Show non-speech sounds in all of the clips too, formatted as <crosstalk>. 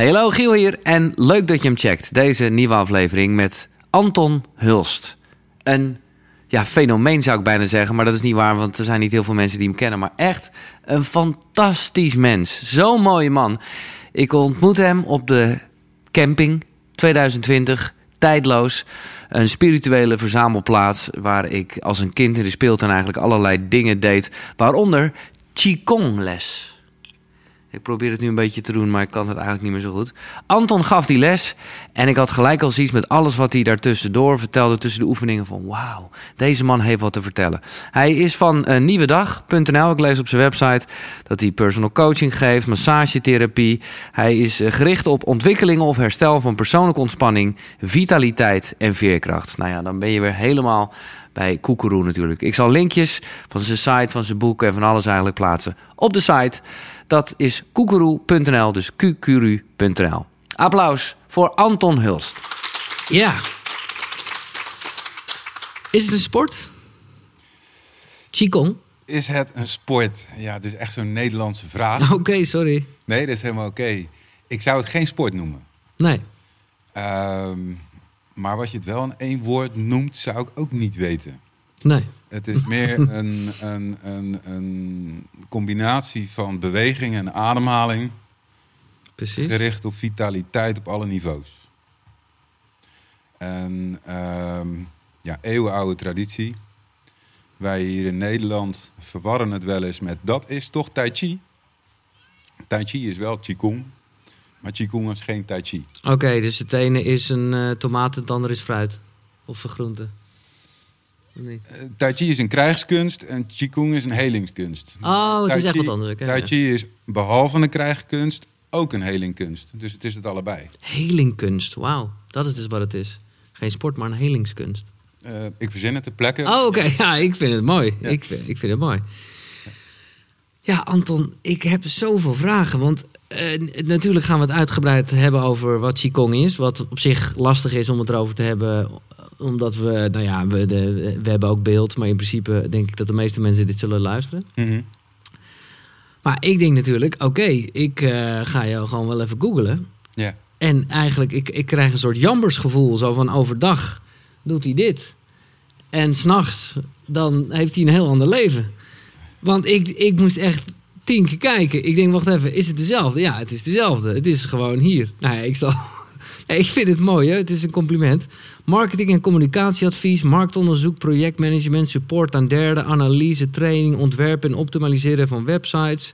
Hallo Giel hier en leuk dat je hem checkt. Deze nieuwe aflevering met Anton Hulst. Een ja, fenomeen zou ik bijna zeggen, maar dat is niet waar, want er zijn niet heel veel mensen die hem kennen. Maar echt een fantastisch mens. Zo'n mooie man. Ik ontmoette hem op de camping 2020, tijdloos. Een spirituele verzamelplaats waar ik als een kind in de speeltuin eigenlijk allerlei dingen deed. Waaronder Qigong les. Ik probeer het nu een beetje te doen, maar ik kan het eigenlijk niet meer zo goed. Anton gaf die les en ik had gelijk al zoiets met alles wat hij daartussendoor vertelde tussen de oefeningen van wauw, deze man heeft wat te vertellen. Hij is van uh, nieuwedag.nl. Ik lees op zijn website dat hij personal coaching geeft, massagetherapie. Hij is uh, gericht op ontwikkelingen of herstel van persoonlijke ontspanning, vitaliteit en veerkracht. Nou ja, dan ben je weer helemaal bij Koekeroe natuurlijk. Ik zal linkjes van zijn site, van zijn boeken en van alles eigenlijk plaatsen op de site. Dat is koekeroe.nl, dus qqru.nl. Applaus voor Anton Hulst. Ja. Is het een sport? Qigong? Is het een sport? Ja, het is echt zo'n Nederlandse vraag. <laughs> Oké, okay, sorry. Nee, dat is helemaal oké. Okay. Ik zou het geen sport noemen. Nee. Um, maar wat je het wel in één woord noemt, zou ik ook niet weten. Nee. Het is meer <laughs> een, een, een, een combinatie van beweging en ademhaling. Precies. Gericht op vitaliteit op alle niveaus. En um, ja, eeuwenoude traditie. Wij hier in Nederland verwarren het wel eens met dat is toch Tai Chi. Tai Chi is wel Qigong. Maar Qigong is geen Tai Chi. Oké, dus het ene is een uh, tomaat en het andere is fruit. Of een groente. Nee. Uh, tai Chi is een krijgskunst en Qigong is een helingskunst. Oh, het is echt wat anders. Tai Chi is behalve een krijgskunst ook een helingkunst. Dus het is het allebei. Helingkunst, wauw. Dat is dus wat het is. Geen sport, maar een helingskunst. Uh, ik verzin het ter plekke. Oh, oké. Okay. <laughs> Ja, ik vind het mooi. Ja. Ik, vind, ik vind het mooi. Ja, Anton, ik heb zoveel vragen. Want uh, natuurlijk gaan we het uitgebreid hebben over wat Qigong is. Wat op zich lastig is om het erover te hebben. Omdat we, nou ja, we, de, we hebben ook beeld. Maar in principe denk ik dat de meeste mensen dit zullen luisteren. Mm -hmm. Maar ik denk natuurlijk, oké, okay, ik uh, ga jou gewoon wel even googlen. Ja. En eigenlijk, ik, ik krijg een soort jambersgevoel. Zo van overdag doet hij dit. En s'nachts, dan heeft hij een heel ander leven. Want ik, ik moest echt tien keer kijken. Ik denk, wacht even, is het dezelfde? Ja, het is dezelfde. Het is gewoon hier. Nou ja, ik zal... ik vind het mooi, hè? het is een compliment. Marketing- en communicatieadvies, marktonderzoek, projectmanagement, support aan derden, analyse, training, ontwerpen en optimaliseren van websites.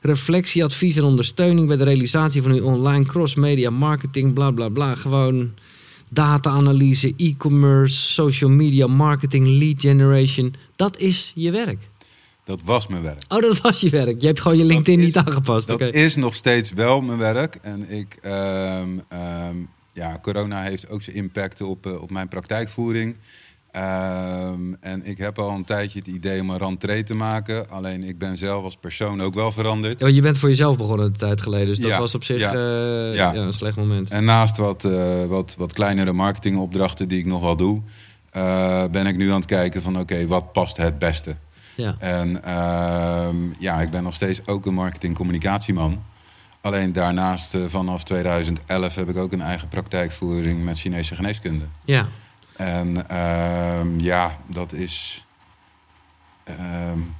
Reflectieadvies en ondersteuning bij de realisatie van uw online cross-media marketing, bla bla bla. Gewoon data-analyse, e-commerce, social media marketing, lead generation. Dat is je werk. Dat was mijn werk. Oh, dat was je werk. Je hebt gewoon je LinkedIn is, niet aangepast. Dat okay. is nog steeds wel mijn werk. En ik, um, um, ja, corona heeft ook zijn impact op, uh, op mijn praktijkvoering. Um, en ik heb al een tijdje het idee om een rentree te maken. Alleen ik ben zelf als persoon ook wel veranderd. Ja, je bent voor jezelf begonnen een tijd geleden. Dus dat ja, was op zich ja, uh, ja. een slecht moment. En naast wat, uh, wat, wat kleinere marketingopdrachten die ik nog wel doe... ben ik nu aan het kijken van oké, okay, wat past het beste? Ja. En uh, ja, ik ben nog steeds ook een marketing-communicatieman. Alleen daarnaast, uh, vanaf 2011, heb ik ook een eigen praktijkvoering met Chinese geneeskunde. Ja. En uh, ja, dat is um,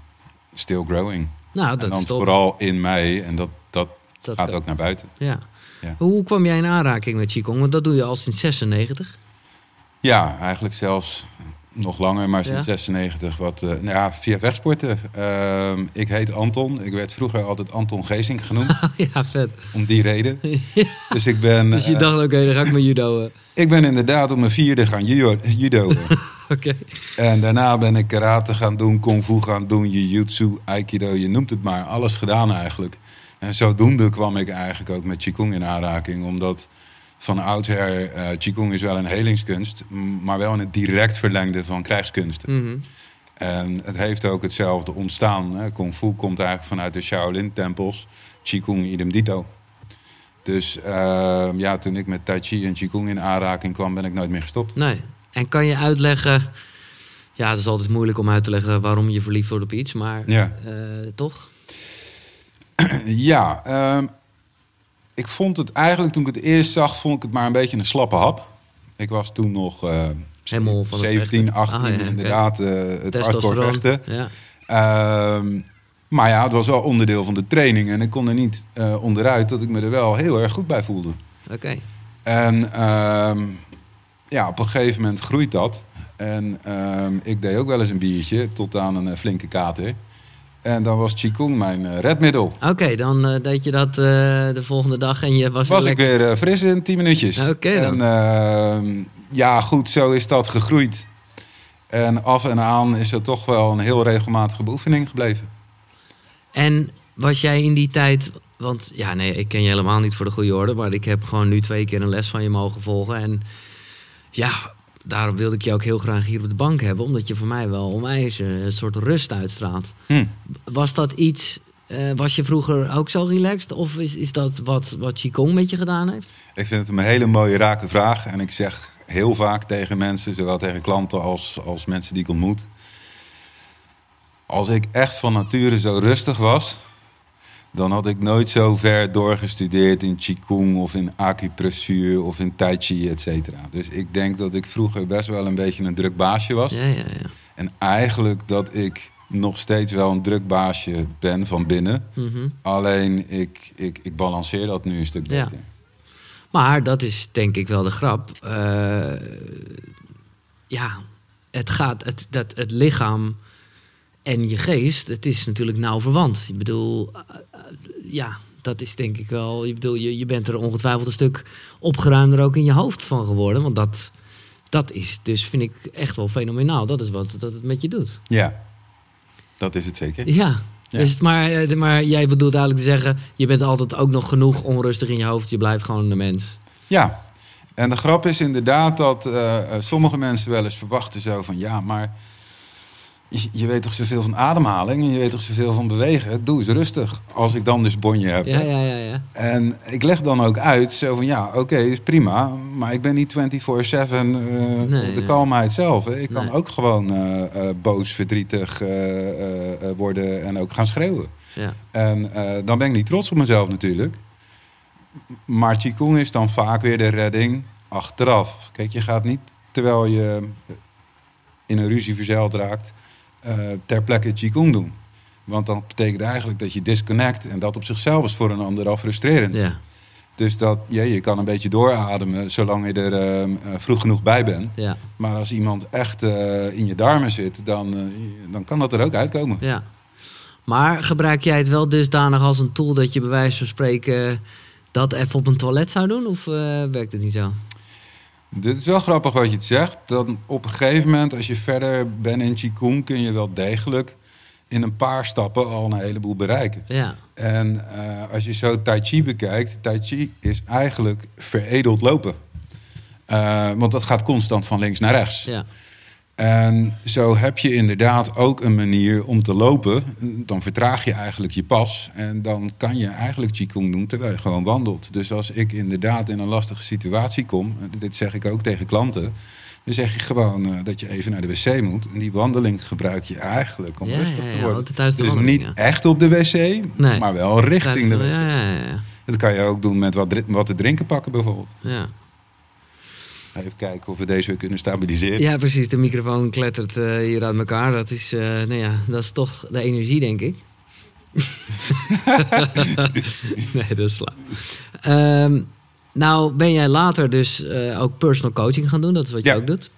still growing. Nou, dat en dan is vooral in mij en dat, dat, dat gaat ook naar buiten. Ja. ja. Hoe kwam jij in aanraking met Qigong? Want dat doe je al sinds 96. Ja, eigenlijk zelfs nog langer, maar sinds ja? 96 wat. Uh, nou ja, via wegsporten. Uh, ik heet Anton. Ik werd vroeger altijd Anton Geesink genoemd. <laughs> ja, vet. Om die reden. <laughs> ja. Dus ik ben. Dus je dacht, oké, okay, dan ga ik mijn judo. <laughs> ik ben inderdaad op mijn vierde gaan judo. judo. Okay. En daarna ben ik karate gaan doen, kung fu gaan doen, jiu-jitsu, aikido, je noemt het maar. Alles gedaan eigenlijk. En zodoende kwam ik eigenlijk ook met Qigong in aanraking, omdat van oudsher, uh, Qigong is wel een helingskunst, maar wel in het direct verlengde van krijgskunsten. Mm -hmm. En het heeft ook hetzelfde ontstaan. Hè. Kung Fu komt eigenlijk vanuit de Shaolin-tempels. Qigong idem dito. Dus uh, ja, toen ik met Tai Chi en Qigong in aanraking kwam, ben ik nooit meer gestopt. Nee. En kan je uitleggen... Ja, het is altijd moeilijk om uit te leggen waarom je verliefd wordt op iets, maar ja. uh, toch? <clears throat> ja, uh, ik vond het eigenlijk, toen ik het eerst zag, vond ik het maar een beetje een slappe hap. Ik was toen nog eh, van het 17, vechten. 18, Ah, ja, inderdaad, eh, het Testosteron. vechten. Ja. Ehm, maar ja, het was wel onderdeel van de training. En ik kon er niet eh, onderuit dat ik me er wel heel erg goed bij voelde. Oké. En ehm, ja, op een gegeven moment groeit dat. En ehm, ik deed ook wel eens een biertje tot aan een flinke kater. En dan was Qigong mijn eh, redmiddel. Oké, dan eh, deed je dat eh, de volgende dag en je was, Was weer ik lekker... weer fris in 10 minuutjes. Oké dan. En ehm, ja, goed, zo is dat gegroeid. En af en aan is het toch wel een heel regelmatige beoefening gebleven. En was jij in die tijd... Want ja, nee, ik ken je helemaal niet voor de goede orde... maar ik heb gewoon nu twee keer een les van je mogen volgen. En ja, daarom wilde ik je ook heel graag hier op de bank hebben... omdat je voor mij wel onwijs eh, een soort rust uitstraalt. Hm. Was dat iets... eh, was je vroeger ook zo relaxed? Of is, is dat wat, wat Qigong met je gedaan heeft? Ik vind het een hele mooie rake vraag. En ik zeg heel vaak tegen mensen, zowel tegen klanten als, als mensen die ik ontmoet. Als ik echt van nature zo rustig was, dan had ik nooit zo ver doorgestudeerd in Qigong of in acupressuur of in Tai Chi, et cetera. Dus ik denk dat ik vroeger best wel een beetje een druk baasje was. Ja, ja, ja. En eigenlijk dat ik nog steeds wel een druk baasje ben van binnen. Mhm. Alleen ik, ik, ik balanceer dat nu een stuk Ja. beter. Maar dat is denk ik wel de grap. Eh, ja, het gaat, het, dat, het lichaam en je geest, het is natuurlijk nauw verwant. Ik bedoel, eh, eh, ja, dat is denk ik wel. Ik bedoel, je, je bent er ongetwijfeld een stuk opgeruimder ook in je hoofd van geworden. Want dat, dat is dus, vind ik, echt wel fenomenaal. Dat is wat dat het met je doet. Ja, dat is het zeker. Ja. Ja. Dus, maar, eh, maar jij bedoelt eigenlijk te zeggen, je bent altijd ook nog genoeg onrustig in je hoofd. Je blijft gewoon een mens. Ja, en de grap is inderdaad dat sommige mensen wel eens verwachten zo van... ja, maar je, je weet toch zoveel van ademhaling en je weet toch zoveel van bewegen? Doe eens rustig, als ik dan dus bonje heb. Ja, ja, ja, ja. En ik leg dan ook uit zo van ja, oké, is prima, maar ik ben niet 24-7 eh, Nee, de nee. kalmheid zelf. Hè. Ik kan ook gewoon eh, eh, boos, verdrietig eh, eh, eh, worden en ook gaan schreeuwen. ja. En eh, dan ben ik niet trots op mezelf natuurlijk. Maar Qigong is dan vaak weer de redding achteraf. Kijk, je gaat niet terwijl je in een ruzie verzeild raakt... eh, ter plekke Qigong doen. Want dan betekent eigenlijk dat je disconnect... en dat op zichzelf is voor een ander al frustrerend. Ja, Dus dat, ja, je kan een beetje doorademen zolang je er eh, eh, vroeg genoeg bij bent. ja, Maar als iemand echt eh, in je darmen zit, dan, dan kan dat er ook uitkomen. ja. Maar gebruik jij het wel dusdanig als een tool dat je bij wijze van spreken dat even op een toilet zou doen? Of werkt het niet zo? Dit is wel grappig wat je het zegt. Dan op een gegeven moment, als je verder bent in Qigong, kun je wel degelijk in een paar stappen al een heleboel bereiken. Ja, En eh, als je zo Tai Chi bekijkt, Tai Chi is eigenlijk veredeld lopen. Eh, want dat gaat constant van links naar rechts. ja, En zo heb je inderdaad ook een manier om te lopen. Dan vertraag je eigenlijk je pas. En dan kan je eigenlijk Qigong doen terwijl je gewoon wandelt. Dus als ik inderdaad in een lastige situatie kom, dit zeg ik ook tegen klanten. Dan zeg je gewoon eh, dat je even naar de wc moet. En die wandeling gebruik je eigenlijk om Ja, rustig ja, te worden. de dus wandeling, niet echt op de wc, Nee. maar wel richting de wc. ja, ja, Dat kan je ook doen met wat, wat te drinken pakken bijvoorbeeld. ja. Even kijken of we deze weer kunnen stabiliseren. Ja, precies. De microfoon klettert eh, hier uit elkaar. Dat is, eh, nou ja, dat is toch de energie, denk ik. <laughs> nee, dat is flauw. Ehm, nou, ben jij later dus eh, ook personal coaching gaan doen. Dat is wat je Ja. ook doet.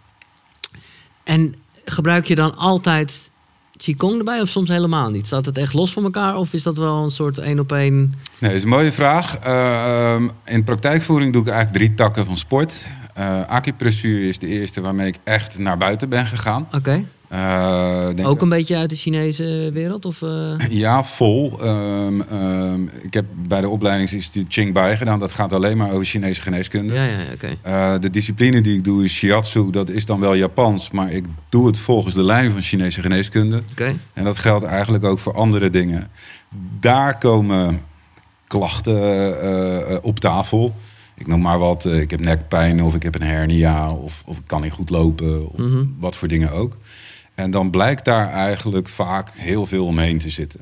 En gebruik je dan altijd Qigong erbij of soms helemaal niet? Staat het echt los van elkaar of is dat wel een soort één op één? Nee, dat is een mooie vraag. Eh, ehm, in praktijkvoering doe ik eigenlijk drie takken van sport. Eh acupressuur is de eerste waarmee ik echt naar buiten ben gegaan. Oké. Eh, denk Ook een beetje uit de Chinese wereld? Of, eh? Ja, vol. Ehm, ehm, ik heb bij de opleidingsinstituut Qingbai gedaan. Dat gaat alleen maar over Chinese geneeskunde. Ja, ja, oké. De discipline die ik doe is shiatsu. Dat is dan wel Japans, maar ik doe het volgens de lijn van Chinese geneeskunde. Oké. En dat geldt eigenlijk ook voor andere dingen. Daar komen klachten op tafel. Ik noem maar wat. eh, ik heb nekpijn of ik heb een hernia of, of ik kan niet goed lopen. Of Mhm. wat voor dingen ook. En dan blijkt daar eigenlijk vaak heel veel omheen te zitten.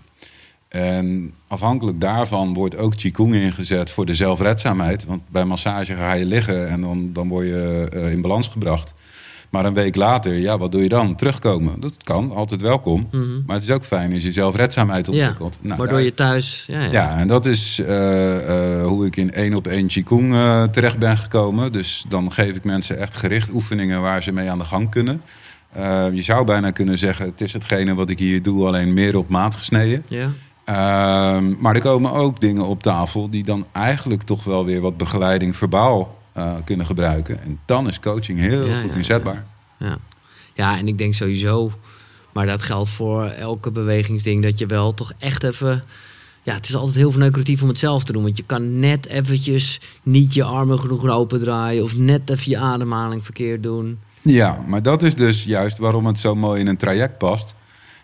En afhankelijk daarvan wordt ook Qigong ingezet voor de zelfredzaamheid. Want bij massage ga je liggen en dan, dan word je eh, in balans gebracht. Maar een week later, ja, wat doe je dan? Terugkomen. Dat kan, altijd welkom. Maar het is ook fijn als je zelfredzaamheid Mhm. Ja, ontwikkelt. Nou, waardoor daar- je thuis... Ja, ja. ja, en dat is eh, eh, hoe ik in één op één Qigong eh, terecht ben gekomen. Dus dan geef ik mensen echt gericht oefeningen waar ze mee aan de gang kunnen. Je zou bijna kunnen zeggen, het is hetgene wat ik hier doe, alleen meer op maat gesneden. Ja. Ehm, maar er komen ook dingen op tafel die dan eigenlijk toch wel weer wat begeleiding verbaal eh, kunnen gebruiken. En dan is coaching heel Ja, goed inzetbaar. Ja. ja, en ik denk sowieso, maar dat geldt voor elke bewegingsding, dat je wel toch echt even. Ja, het is altijd heel verneukeratief om het zelf te doen. Want je kan net eventjes niet je armen genoeg open draaien. Of net even je ademhaling verkeerd doen. Ja, maar dat is dus juist waarom het zo mooi in een traject past.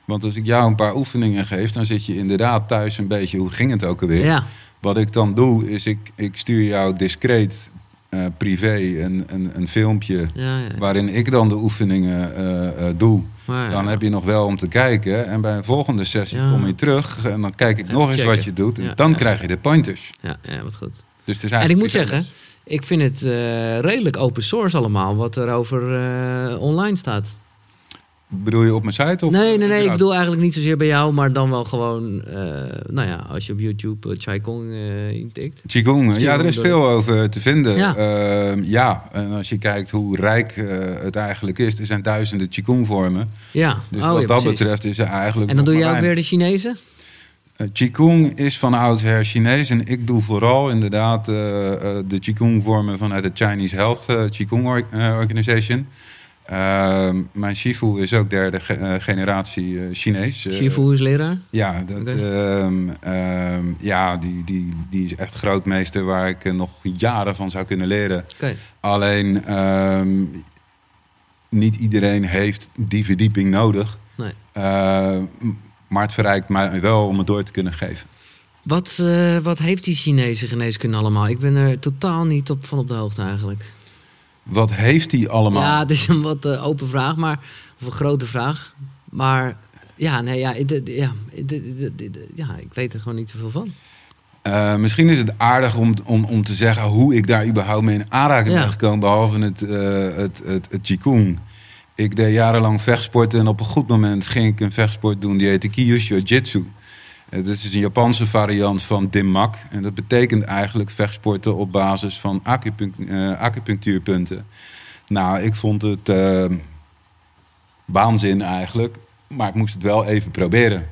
Want als ik jou een paar oefeningen geef, dan zit je inderdaad thuis een beetje, hoe ging het ook alweer? Ja, Wat ik dan doe, is ik, ik stuur jou discreet, eh, privé, een, een, een filmpje ja, ja. waarin ik dan de oefeningen eh, eh, doe. Maar, ja. Dan heb je nog wel om te kijken. En bij een volgende sessie kom je terug en dan kijk ik Even nog eens wat je doet. En dan krijg je de pointers. Ja, ja, wat goed. Dus het is En ik moet zeggen, anders. ik vind het redelijk open source allemaal. Wat er over online staat. Bedoel je op mijn site? Of Nee, nee, nee. Ik bedoel eigenlijk niet zozeer bij jou, maar dan wel gewoon, eh, nou ja, als je op YouTube uh, intikt. Qigong, ja, er is veel over te vinden. Ja. Ja, ja en als je kijkt hoe rijk het eigenlijk is, er zijn duizenden Qigong-vormen. Ja, Dus oh, wat ja, dat betreft is er eigenlijk. En dan doe je maar ook weer de Chinezen? Qigong is van oudsher Chinees en ik doe vooral inderdaad de Qigong-vormen vanuit de Chinese Health Qigong Or- Organization. Ehm, mijn Shifu is ook derde ge- eh, generatie eh, Chinees. Eh, Shifu is leraar? Ja, dat, ehm, ehm, ja die, die, die is echt grootmeester waar ik nog jaren van zou kunnen leren. Alleen niet iedereen heeft die verdieping nodig. Nee. Maar het verrijkt mij wel om het door te kunnen geven. Wat, wat heeft die Chinese geneeskunde allemaal? Ik ben er totaal niet op, van op de hoogte eigenlijk. Wat heeft hij allemaal? Ja, het is een wat eh, open vraag, maar, of een grote vraag. Maar ja, nee, ja, ja, ja, ik weet er gewoon niet zoveel van. Eh, misschien is het aardig om, om, om te zeggen hoe ik daar überhaupt mee in aanraking Ja. ben gekomen, behalve het, eh het, het, het Qigong. Ik deed jarenlang vechtsporten en op een goed moment ging ik een vechtsport doen die heette Kyushu Jitsu. Eh, Dat is een Japanse variant van Dimmak. En dat betekent eigenlijk vechtsporten op basis van eh, acupunctuurpunten. Nou, ik vond het eh, waanzin eigenlijk, maar ik moest het wel even proberen.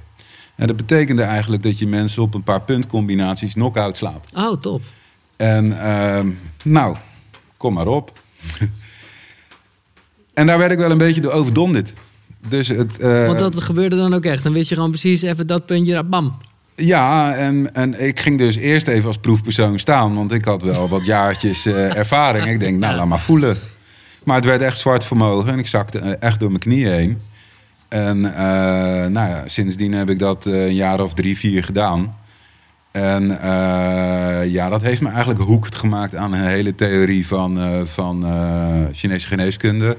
En dat betekende eigenlijk dat je mensen op een paar puntcombinaties knock-out slaat. Oh, top. En ehm, nou, kom maar op. <laughs> en daar werd ik wel een beetje door overdonderd. Dus het, eh, Want dat gebeurde dan ook echt. Dan wist je gewoon precies even dat puntje, bam. Ja, en, en ik ging dus eerst even als proefpersoon staan. Want ik had wel wat jaartjes eh, <laughs> ervaring. Ik denk, nou, laat maar voelen. Maar het werd echt zwart vermogen. En ik zakte eh, echt door mijn knieën heen. En nou ja, sindsdien heb ik dat een jaar of drie, vier gedaan. En ja, dat heeft me eigenlijk hoekt gemaakt aan een hele theorie van, van Chinese geneeskunde.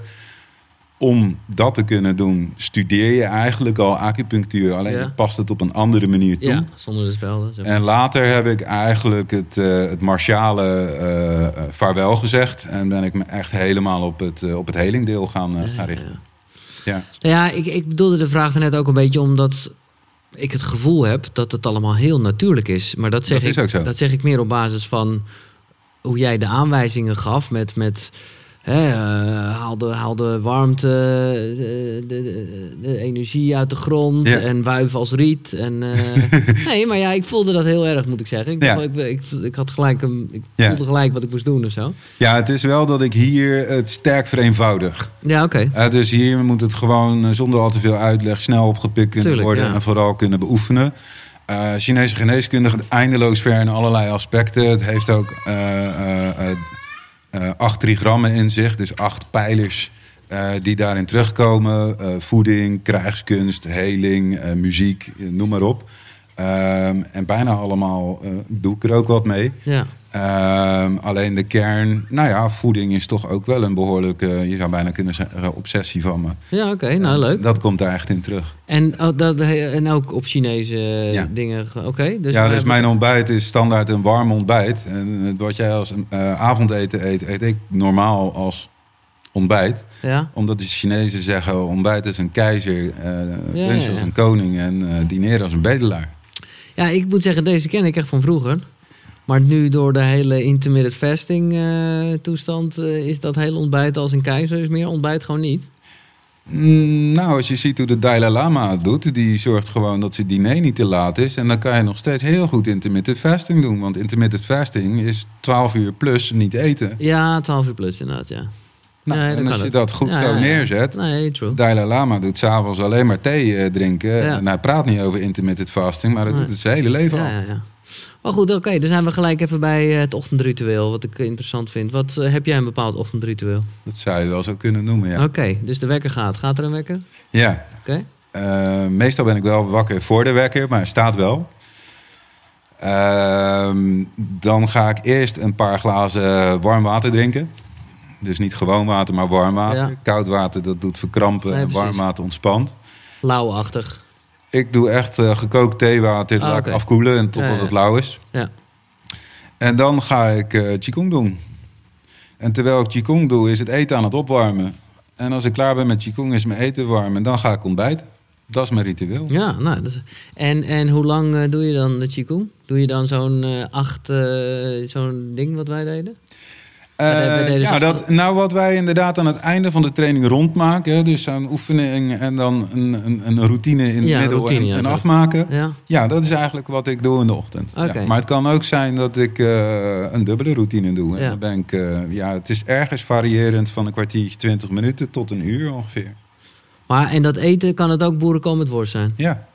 Om dat te kunnen doen, studeer je eigenlijk al acupunctuur. Alleen Ja. je past het op een andere manier toe. Ja, zonder de spelden. Zeg maar. En later heb ik eigenlijk het, eh, het martiale eh, vaarwel gezegd. En ben ik me echt helemaal op het, op het helingdeel gaan, gaan richten. Ja. Nou ja, ik, ik bedoelde de vraag net ook een beetje omdat ik het gevoel heb dat het allemaal heel natuurlijk is. Maar dat zeg, Dat ik, ook zo. dat zeg ik meer op basis van hoe jij de aanwijzingen gaf met. met hè, eh, haal, de, haal de warmte, de, de, de- de energie uit de grond Ja. en wuif als riet. En, eh, <laughs> nee, maar ja, ik voelde dat heel erg, moet ik zeggen. Ik, Ja. ik, ik, ik had gelijk een, ik Ja. voelde gelijk wat ik moest doen of zo. ja, het is wel dat ik hier het sterk vereenvoudig. Ja, oké. Eh, dus hier moet het gewoon eh, zonder al te veel uitleg snel opgepikt kunnen Tuurlijk, worden. En vooral kunnen beoefenen. Eh, Chinese geneeskunde gaat eindeloos ver in allerlei aspecten. Het heeft ook eh, eh, eh, eh, acht trigrammen in zich, dus acht pijlers eh, die daarin terugkomen. Eh, voeding, krijgskunst, heling, eh, muziek, eh, noem maar op. Ehm, en bijna allemaal eh, doe ik er ook wat mee. Ja. Ehm, alleen de kern, nou ja, voeding is toch ook wel een behoorlijke, je zou bijna kunnen zeggen, obsessie van me. Ja, oké, nou leuk. Dat komt daar echt in terug. En, oh, dat, en ook op Chinese Ja. dingen. Oké, dus, ja, dus mijn ontbijt is standaard een warm ontbijt. En wat jij als eh, avondeten eet, eet ik normaal als ontbijt. Ja, Omdat de Chinezen zeggen, ontbijt is een keizer, eh Ja, lunch ja, als een koning en eh dineren als een bedelaar. ja, ik moet zeggen, deze ken ik echt van vroeger. Maar nu door de hele intermittent fasting eh, toestand eh, is dat hele ontbijt als een keizer. Is meer ontbijt gewoon niet. Mm, Nou, als je ziet hoe de Dalai Lama het doet, die zorgt gewoon dat zijn diner niet te laat is. En dan kan je nog steeds heel goed intermittent fasting doen. Want intermittent fasting is 12 uur plus niet eten. Ja, 12 uur plus inderdaad, ja. Nou, Nee, en als je dat goed Ja, zo ja, neerzet. Nee. Dalai Lama doet s'avonds alleen maar thee eh, drinken. Ja. En hij praat niet over intermittent fasting, maar dat Nee. doet het zijn hele leven al. Maar goed, oké, dan zijn we gelijk even bij eh, het ochtendritueel, wat ik interessant vind. Wat eh, heb jij een bepaald ochtendritueel? Dat zou je wel zo kunnen noemen, ja. Oké, dus de wekker gaat. Gaat er een wekker? ja. Oké. Eh, meestal ben ik wel wakker voor de wekker, maar staat wel. Ehm, dan ga ik eerst een paar glazen warm water drinken. Dus niet gewoon water, maar warm water. Ja. Koud water, dat doet verkrampen. Nee, en warm water ontspant. Lauwachtig. Ik doe echt eh, gekookt theewater, Ah, laat afkoelen en totdat Ja, ja. het lauw is. Ja. En dan ga ik eh Qigong doen. En terwijl ik Qigong doe, is het eten aan het opwarmen. En als ik klaar ben met Qigong, is mijn eten warm. En dan ga ik ontbijten. Dat is mijn ritueel. Ja, nou, dat- en, en hoe lang eh, doe je dan de Qigong? Doe je dan zo'n eh, acht, zo'n ding wat wij deden? Eh, ja, dat, nou wat wij inderdaad aan het einde van de training rondmaken. hè, Dus zo'n oefening en dan een, een, een routine in het Ja, middel routine, en, ja, en zo. afmaken. Ja, Ja, dat is eigenlijk wat ik doe in de ochtend. Maar het kan ook zijn dat ik eh, een dubbele routine doe. Dan ben ik, eh, ja, het is ergens variërend van een kwartiertje, 20 minuten tot een uur ongeveer. maar en dat eten kan het ook boerenkool met worst zijn? Ja.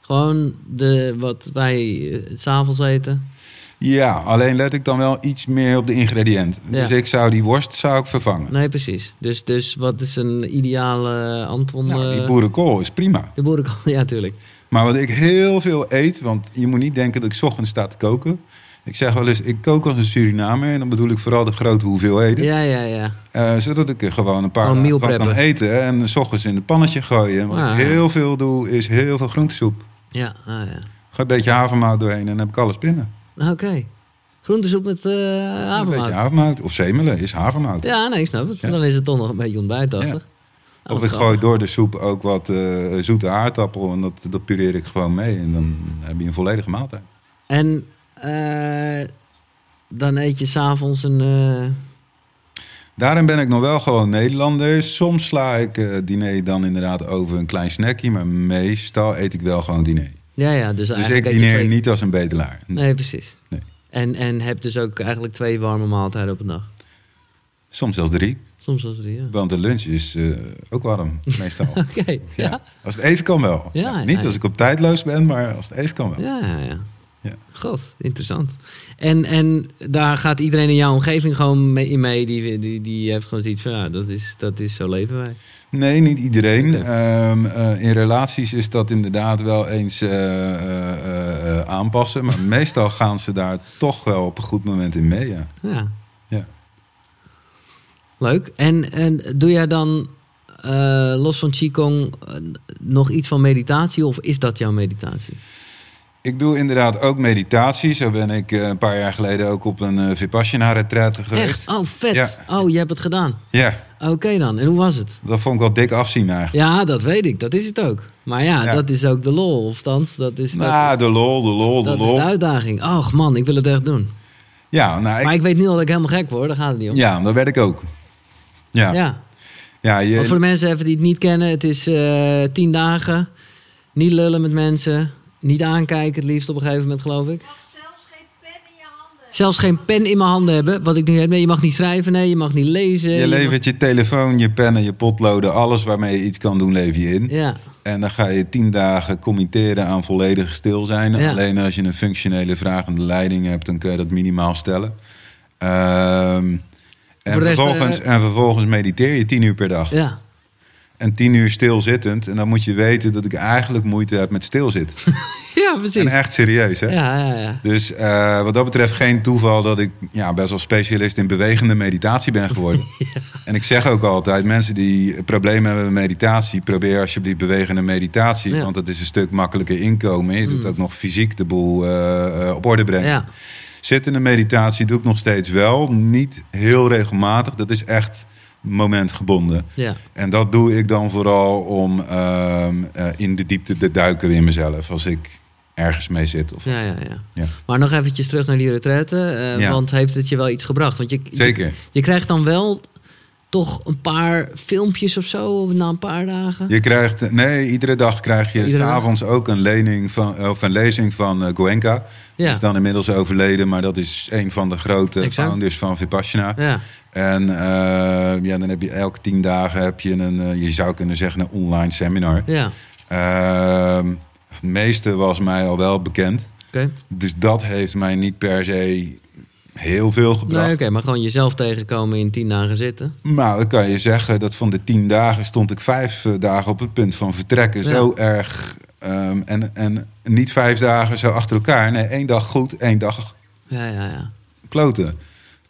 Gewoon de, wat wij s s'avonds eten? Ja, alleen let ik dan wel iets meer op de ingrediënten. Ja. Dus ik zou die worst zou ik vervangen. Nee, precies. Dus, dus wat is een ideale Anton? Nou, die eh, boerenkool is prima. de boerenkool, <laughs> ja, tuurlijk. Maar wat ik heel veel eet, want je moet niet denken dat ik 's ochtends sta te koken. Ik zeg wel eens, ik kook als een Surinamer. En dan bedoel ik vooral de grote hoeveelheden. Ja, ja, ja. Eh, zodat ik er gewoon een paar meal van kan eten. En s ochtends in het pannetje gooien. En wat Ah. ik heel veel doe, is heel veel groentesoep. Ja, ah, ja. Gooi een beetje havermout doorheen en dan heb ik alles binnen. Oké. Groentesoep met eh Een havermout. beetje havermout. Of zemelen is havermout. Ja, nee, ik snap het. Ja. Dan is het toch nog een beetje ontbijtachtig. Ja. Of ik gooi door de soep ook wat eh, zoete aardappel. En dat, dat pureer ik gewoon mee. En dan heb je een volledige maaltijd. En eh, dan eet je s'avonds een... eh, Daarin ben ik nog wel gewoon Nederlander. Soms sla ik eh diner dan inderdaad over een klein snackje. Maar meestal eet ik wel gewoon diner. Ja, ja, dus, Dus ik dineer twee- niet als een bedelaar. Nee, precies. Nee. En, en heb dus ook eigenlijk twee warme maaltijden op een dag. Soms zelfs drie. Soms als drie, ja. Want de lunch is eh, ook warm, meestal. <laughs> Oké, ja. ja. Als het even kan wel. Ja, niet als ik op tijdloos ben, maar als het even kan wel. Ja, ja, ja. Ja. God, interessant. En, en daar gaat iedereen in jouw omgeving gewoon mee, in mee. Die, die, die heeft gewoon zoiets van, ja, dat is, dat is zo leven wij. Nee, niet iedereen. Ehm, eh, in relaties is dat inderdaad wel eens eh, eh, aanpassen. Maar <laughs> meestal gaan ze daar toch wel op een goed moment in mee. Ja. Ja. Ja. Leuk. En, en doe jij dan, los van Qigong, nog iets van meditatie? Of is dat jouw meditatie? Ik doe inderdaad ook meditatie. Zo ben ik eh, een paar jaar geleden ook op een uh, Vipassana-retreat geweest. Echt? Oh, vet. Ja. Oh, je hebt het gedaan. Ja, Oké dan. En hoe was het? dat vond ik wel dik afzien eigenlijk. Ja, dat weet ik. Dat is het ook. Maar ja, Ja. dat is ook de lol. Of thans, dat is, dat, Nou, de lol, de lol, de dat is lol. de uitdaging. Och man, ik wil het echt doen. Ja, nou, ik, Maar ik weet nu al dat ik helemaal gek word. Daar gaat het niet om. ja, dat werd ik ook. Ja, ja. Ja. je, voor de mensen even die het niet kennen. Het is eh, tien dagen. Niet lullen met mensen. Niet aankijken het liefst op een gegeven moment, geloof ik. mag zelfs geen pen in je handen. Zelfs geen pen in mijn handen hebben. Wat ik nu heb. Nee, je mag niet schrijven. Nee, je mag niet lezen. je mag- levert je telefoon, je pennen, je potloden, alles waarmee je iets kan doen, lever je in. Ja, En dan ga je tien dagen committeren aan volledig stil zijn. Ja. Alleen als je een functionele vragende leiding hebt, dan kun je dat minimaal stellen. Ehm, en, rest, vervolgens, eh, en vervolgens mediteer je tien uur per dag. ja. En tien uur stilzittend. En dan moet je weten dat ik eigenlijk moeite heb met stilzitten. <laughs> Ja, En precies. echt serieus, hè? Ja, ja, ja. Dus eh, wat dat betreft geen toeval dat ik ja, best wel specialist in bewegende meditatie ben geworden. <laughs> En ik zeg ook altijd, mensen die problemen hebben met meditatie, probeer alsjeblieft bewegende meditatie. Ja. Want dat is een stuk makkelijker inkomen. Je doet ook nog fysiek de boel eh, eh, op orde brengen. Ja, Zittende meditatie doe ik nog steeds wel. Niet heel regelmatig. Dat is echt momentgebonden. ja. En dat doe ik dan vooral om ehm, eh, in de diepte te duiken in mezelf. Als ik ergens mee zit. Of, Ja, ja, ja. Ja. Maar nog eventjes terug naar die retraite. eh, Ja. Want heeft het je wel iets gebracht? Want je, Zeker. Je, krijgt dan wel toch een paar filmpjes of zo na een paar dagen. Je krijgt, nee, iedere dag krijg je Iedere dag? s'avonds ook een, lening van, of een lezing van eh, Goenka. Ja. Die is dan inmiddels overleden, maar dat is een van de grote Exact. founders van Vipassana. Ja, En eh, ja, dan heb je elke tien dagen heb je een, eh, je zou kunnen zeggen, een online seminar. ja. Ehm, het meeste was mij al wel bekend. Dus dat heeft mij niet per se heel veel gebracht. Nee, oké, maar gewoon jezelf tegenkomen in tien dagen zitten. Nou, dan kan je zeggen dat van de tien dagen stond ik vijf eh, dagen op het punt van vertrekken. Ja. Zo erg. ehm, en, en niet vijf dagen zo achter elkaar. Nee, één dag goed, één dag Ja, ja, ja. kloten.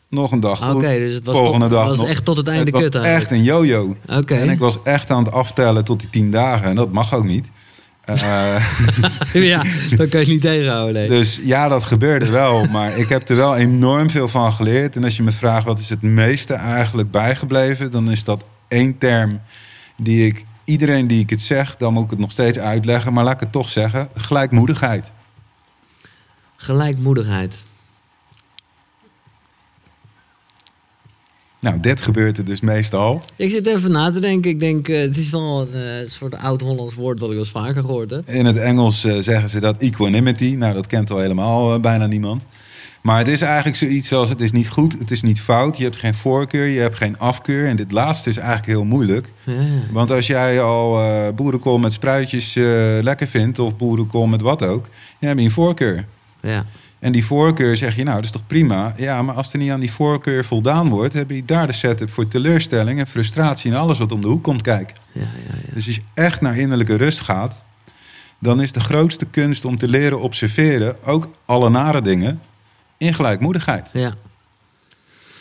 Nog een dag goed. Oké, dus het was, volgende tot, dag was nog. echt tot het einde het was kut eigenlijk. echt een yo-yo. En ik was echt aan het aftellen tot die tien dagen. En dat mag ook niet. Eh, <laughs> <laughs> ja, dat kan je niet tegenhouden. Nee. dus ja, dat gebeurde wel. Maar ik heb er wel enorm veel van geleerd. En als je me vraagt wat is het meeste eigenlijk bijgebleven... dan is dat één term die ik... Iedereen die ik het zeg, dan moet ik het nog steeds uitleggen. Maar laat ik het toch zeggen. Gelijkmoedigheid. Gelijkmoedigheid. Nou, dit gebeurt er dus meestal. Ik zit even na te denken. Ik denk, eh, het is wel een eh, soort oud-Hollands woord dat ik wel eens vaker gehoord heb. In het Engels eh, zeggen ze dat equanimity. Nou, dat kent al helemaal bijna niemand. Maar het is eigenlijk zoiets als het is niet goed, het is niet fout. Je hebt geen voorkeur, je hebt geen afkeur. En dit laatste is eigenlijk heel moeilijk. Ja. Want als jij al boerenkool met spruitjes lekker vindt... of boerenkool met wat ook, dan heb je een voorkeur. ja. En die voorkeur zeg je, nou, dat is toch prima? Ja, maar als er niet aan die voorkeur voldaan wordt... heb je daar de setup voor teleurstelling en frustratie... en alles wat om de hoek komt kijken. Ja, ja, ja. Dus als je echt naar innerlijke rust gaat... dan is de grootste kunst om te leren observeren... ook alle nare dingen in gelijkmoedigheid. ja.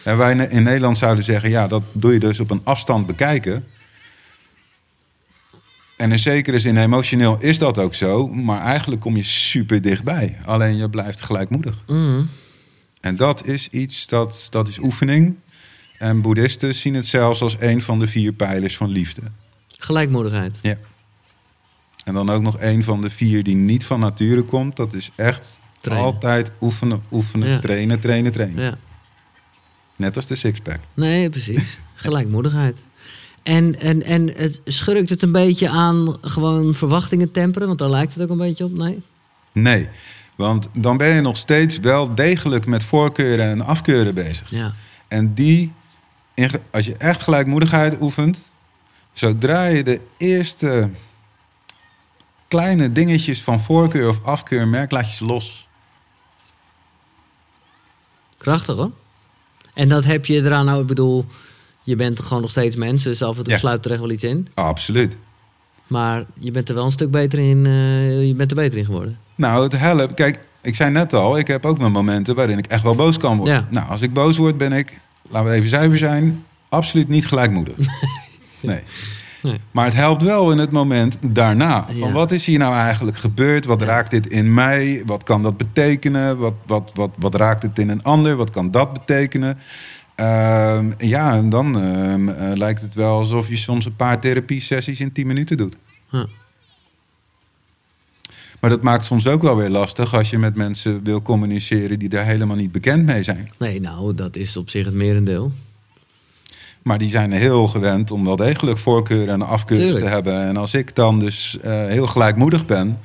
En wij in Nederland zouden zeggen... ja, dat doe je dus op een afstand bekijken... En in zekere zin emotioneel is dat ook zo, maar eigenlijk kom je super dichtbij. Alleen je blijft gelijkmoedig. Mhm. En dat is iets, dat, dat is oefening. En boeddhisten zien het zelfs als een van de vier pijlers van liefde. Gelijkmoedigheid. Ja. En dan ook nog een van de vier die niet van nature komt. Dat is echt Trainen. altijd oefenen, oefenen, Ja. trainen, trainen, trainen. Ja. Net als de sixpack. Nee, precies. <laughs> Gelijkmoedigheid. En, en, en het schurkt het een beetje aan gewoon verwachtingen temperen? Want daar lijkt het ook een beetje op, nee? Nee, want dan ben je nog steeds wel degelijk met voorkeuren en afkeuren bezig. Ja. En die, als je echt gelijkmoedigheid oefent, zodra je de eerste kleine dingetjes van voorkeur of afkeur merkt, laat je ze los. Krachtig hoor. En dat heb je eraan, nou, ik bedoel, je bent gewoon nog steeds mens, dus af en toe Ja. sluipt er echt wel iets in. Absoluut. Maar je bent er wel een stuk beter in, eh, je bent er beter in geworden. Nou, het helpt. Kijk, ik zei net al, ik heb ook mijn momenten waarin ik echt wel boos kan worden. Ja. Nou, als ik boos word, ben ik, laten we even zuiver zijn, absoluut niet gelijkmoedig. <laughs> nee. Nee. Maar het helpt wel in het moment daarna. Van Ja. wat is hier nou eigenlijk gebeurd? Wat raakt dit in mij? Wat kan dat betekenen? Wat, wat, wat, wat raakt het in een ander? Wat kan dat betekenen? Ehm, ja, en dan ehm, eh, lijkt het wel alsof je soms een paar therapie-sessies in 10 minuten doet. Maar dat maakt soms ook wel weer lastig als je met mensen wil communiceren die daar helemaal niet bekend mee zijn. Nee, nou, dat is op zich het merendeel. Maar die zijn heel gewend om wel degelijk voorkeuren en afkeuren Tuurlijk. te hebben. En als ik dan dus eh, heel gelijkmoedig ben,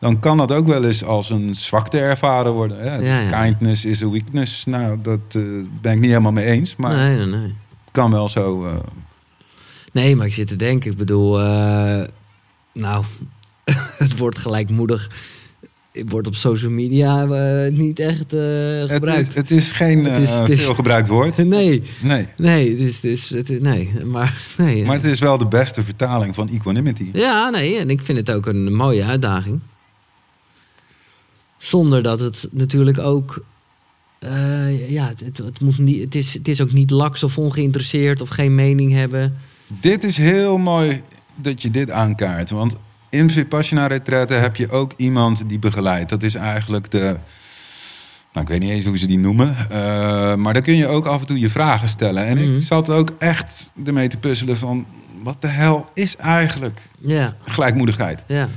dan kan dat ook wel eens als een zwakte ervaren worden. Hè? Ja, ja. Kindness is a weakness. Nou, dat eh, ben ik niet helemaal mee eens, maar Nee, nee, nee. het kan wel zo. eh, Nee, maar ik zit te denken, ik bedoel, eh, nou, <laughs> het wordt gelijkmoedig. wordt op social media niet echt eh, Het gebruikt. is, het is geen Het is- het is- veel gebruikt woord. <laughs> nee, Nee. nee, dus, dus, het, nee, maar nee. Maar het is wel de beste vertaling van equanimity. Ja, nee, en ik vind het ook een mooie uitdaging. Zonder dat het natuurlijk ook. eh, ja, het, het, moet niet, het, is, het is ook niet laks of ongeïnteresseerd of geen mening hebben. Dit is heel mooi dat je dit aankaart. Want in Vipassana retretten heb je ook iemand die begeleidt. Dat is eigenlijk de... Nou, ik weet niet eens hoe ze die noemen. eh, maar daar kun je ook af en toe je vragen stellen. En Mhm. ik zat ook echt ermee te puzzelen van... Wat de hel is eigenlijk gelijkmoedigheid? ja.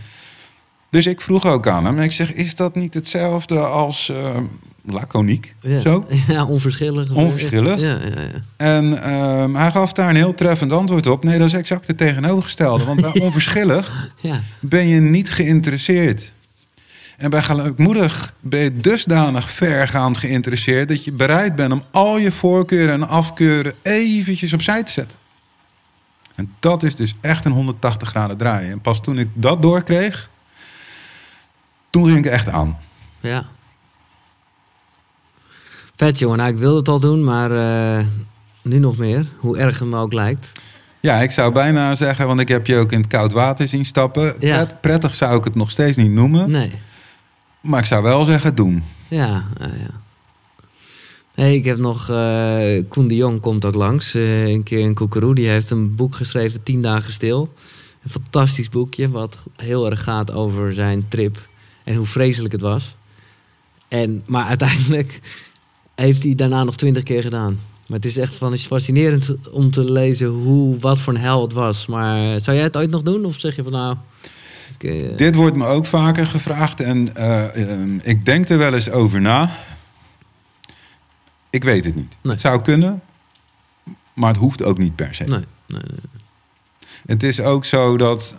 Dus ik vroeg ook aan hem. Ik zeg, is dat niet hetzelfde als eh, laconiek? ja. Zo? <laughs> Ja, onverschillig. Onverschillig? Ja, ja, ja. En ehm, hij gaf daar een heel treffend antwoord op. Nee, dat is exact het tegenovergestelde. Want bij <laughs> onverschillig ben je niet geïnteresseerd. En bij gelijkmoedig ben je dusdanig vergaand geïnteresseerd... dat je bereid bent om al je voorkeuren en afkeuren eventjes opzij te zetten. En dat is dus echt een 180 graden draaien. En pas toen ik dat doorkreeg, toen ging ik echt aan. Ja. Vet jongen, nou, ik wilde het al doen, maar eh, nu nog meer. Hoe erg het me ook lijkt. Ja, ik zou bijna zeggen, want ik heb je ook in het koud water zien stappen. Ja. Pret- prettig zou ik het nog steeds niet noemen. Nee. Maar ik zou wel zeggen, doen. Ja, ja, ja. Nee, ik heb nog... eh Koen de Jong komt ook langs. eh, een keer in Koekeroe. Die heeft een boek geschreven, 10 dagen stil. Een fantastisch boekje, wat heel erg gaat over zijn trip. En hoe vreselijk het was. En, maar uiteindelijk heeft hij daarna nog twintig keer gedaan. Maar het is echt van, het is fascinerend om te lezen hoe, wat voor een hel het was. Maar zou jij het ooit nog doen? Of zeg je van nou... ik, eh, Dit wordt me ook vaker gevraagd en eh, ehm, ik denk er wel eens over na. Ik weet het niet. Nee. Het zou kunnen, maar het hoeft ook niet per se. nee, nee, nee. Het is ook zo dat.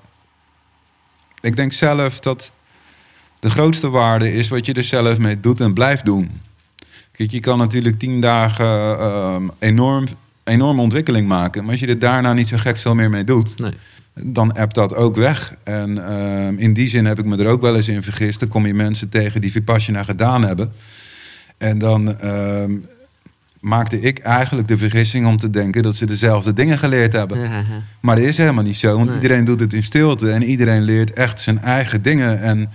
Ik denk zelf dat de grootste waarde is wat je er zelf mee doet en blijft doen. Kijk, je kan natuurlijk tien dagen ehm, enorm, enorme ontwikkeling maken. Maar als je er daarna niet zo gek veel meer mee doet, nee. dan appt dat ook weg. En ehm, in die zin heb ik me er ook wel eens in vergist. Dan kom je mensen tegen die Vipassana gedaan hebben. En dan ehm, maakte ik eigenlijk de vergissing om te denken dat ze dezelfde dingen geleerd hebben. Ja, ja. Maar dat is helemaal niet zo, want Nee. iedereen doet het in stilte en iedereen leert echt zijn eigen dingen. En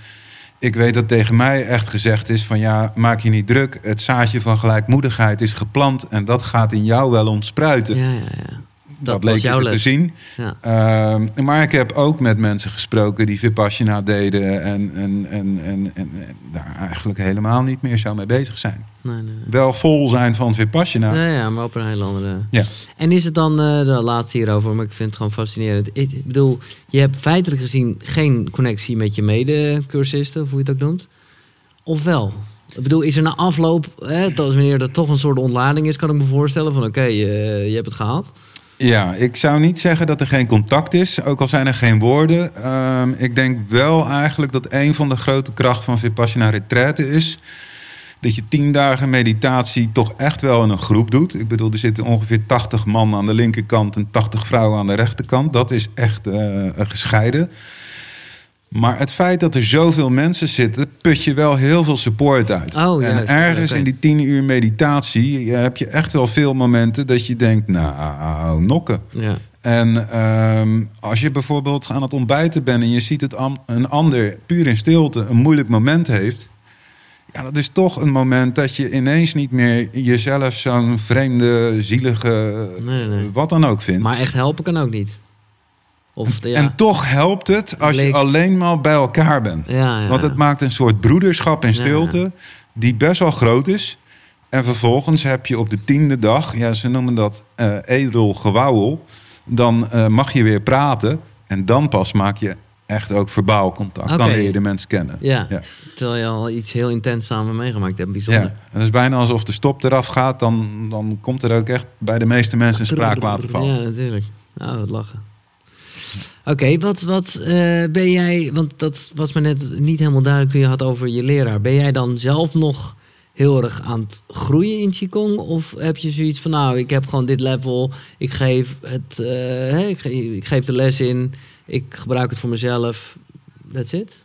ik weet dat tegen mij echt gezegd is van ja, maak je niet druk. Het zaadje van gelijkmoedigheid is geplant en dat gaat in jou wel ontspruiten. Ja, ja, ja. Dat was leek jouw zo te zien. Ja. Ehm, maar ik heb ook met mensen gesproken die Vipassana deden en, en, en, en, en, daar eigenlijk helemaal niet meer zo mee bezig zijn. Nee, nee. Wel vol zijn van Vipassana. Ja, ja, maar op een hele andere. Ja. En is het dan, eh, de laatste hierover, maar ik vind het gewoon fascinerend. Ik bedoel, je hebt feitelijk gezien geen connectie met je medecursisten, of hoe je het ook noemt. Of wel? Ik bedoel, is er na afloop, hè, dat is wanneer er toch een soort ontlading is, kan ik me voorstellen van oké, eh, je hebt het gehaald. Ja, ik zou niet zeggen dat er geen contact is, ook al zijn er geen woorden. Ehm, ik denk wel eigenlijk dat een van de grote krachten van Vipassana retraite is... dat je tien dagen meditatie toch echt wel in een groep doet. Ik bedoel, er zitten ongeveer 80 man aan de linkerkant en 80 vrouwen aan de rechterkant. Dat is echt eh, gescheiden. Maar het feit dat er zoveel mensen zitten, put je wel heel veel support uit. Oh, en juist. ergens in die tien uur meditatie eh, heb je echt wel veel momenten dat je denkt, nou, nokken. Ja. En ehm, als je bijvoorbeeld aan het ontbijten bent en je ziet het een ander puur in stilte een moeilijk moment heeft. Ja, dat is toch een moment dat je ineens niet meer jezelf zo'n vreemde, zielige, Nee, nee, nee. wat dan ook vindt. Maar echt helpen kan ook niet. Of, <laughs> ja. En toch helpt het als Leek- je alleen maar bij elkaar bent. ja, ja, Want het maakt een soort broederschap in stilte, die best wel groot is. En vervolgens heb je op de tiende dag, ja, ze noemen dat eh edel gewauwel. Dan eh, mag je weer praten. En dan pas maak je echt ook verbaal contact. Dan leer je de mensen kennen. ja. Ja. terwijl je al iets heel intens samen meegemaakt hebt. Bijzonder. Ja, en het is bijna alsof de stop eraf gaat. Dan, dan komt er ook echt bij de meeste mensen een spraakwaterval. Ja, natuurlijk. Nou, wat lachen. Oké, wat, wat eh, ben jij... Want dat was me net niet helemaal duidelijk toen je had over je leraar. Ben jij dan zelf nog heel erg aan het groeien in Qigong? Of heb je zoiets van, nou, ik heb gewoon dit level. Ik geef, het, eh, ik, ik geef de les in. Ik gebruik het voor mezelf. That's it?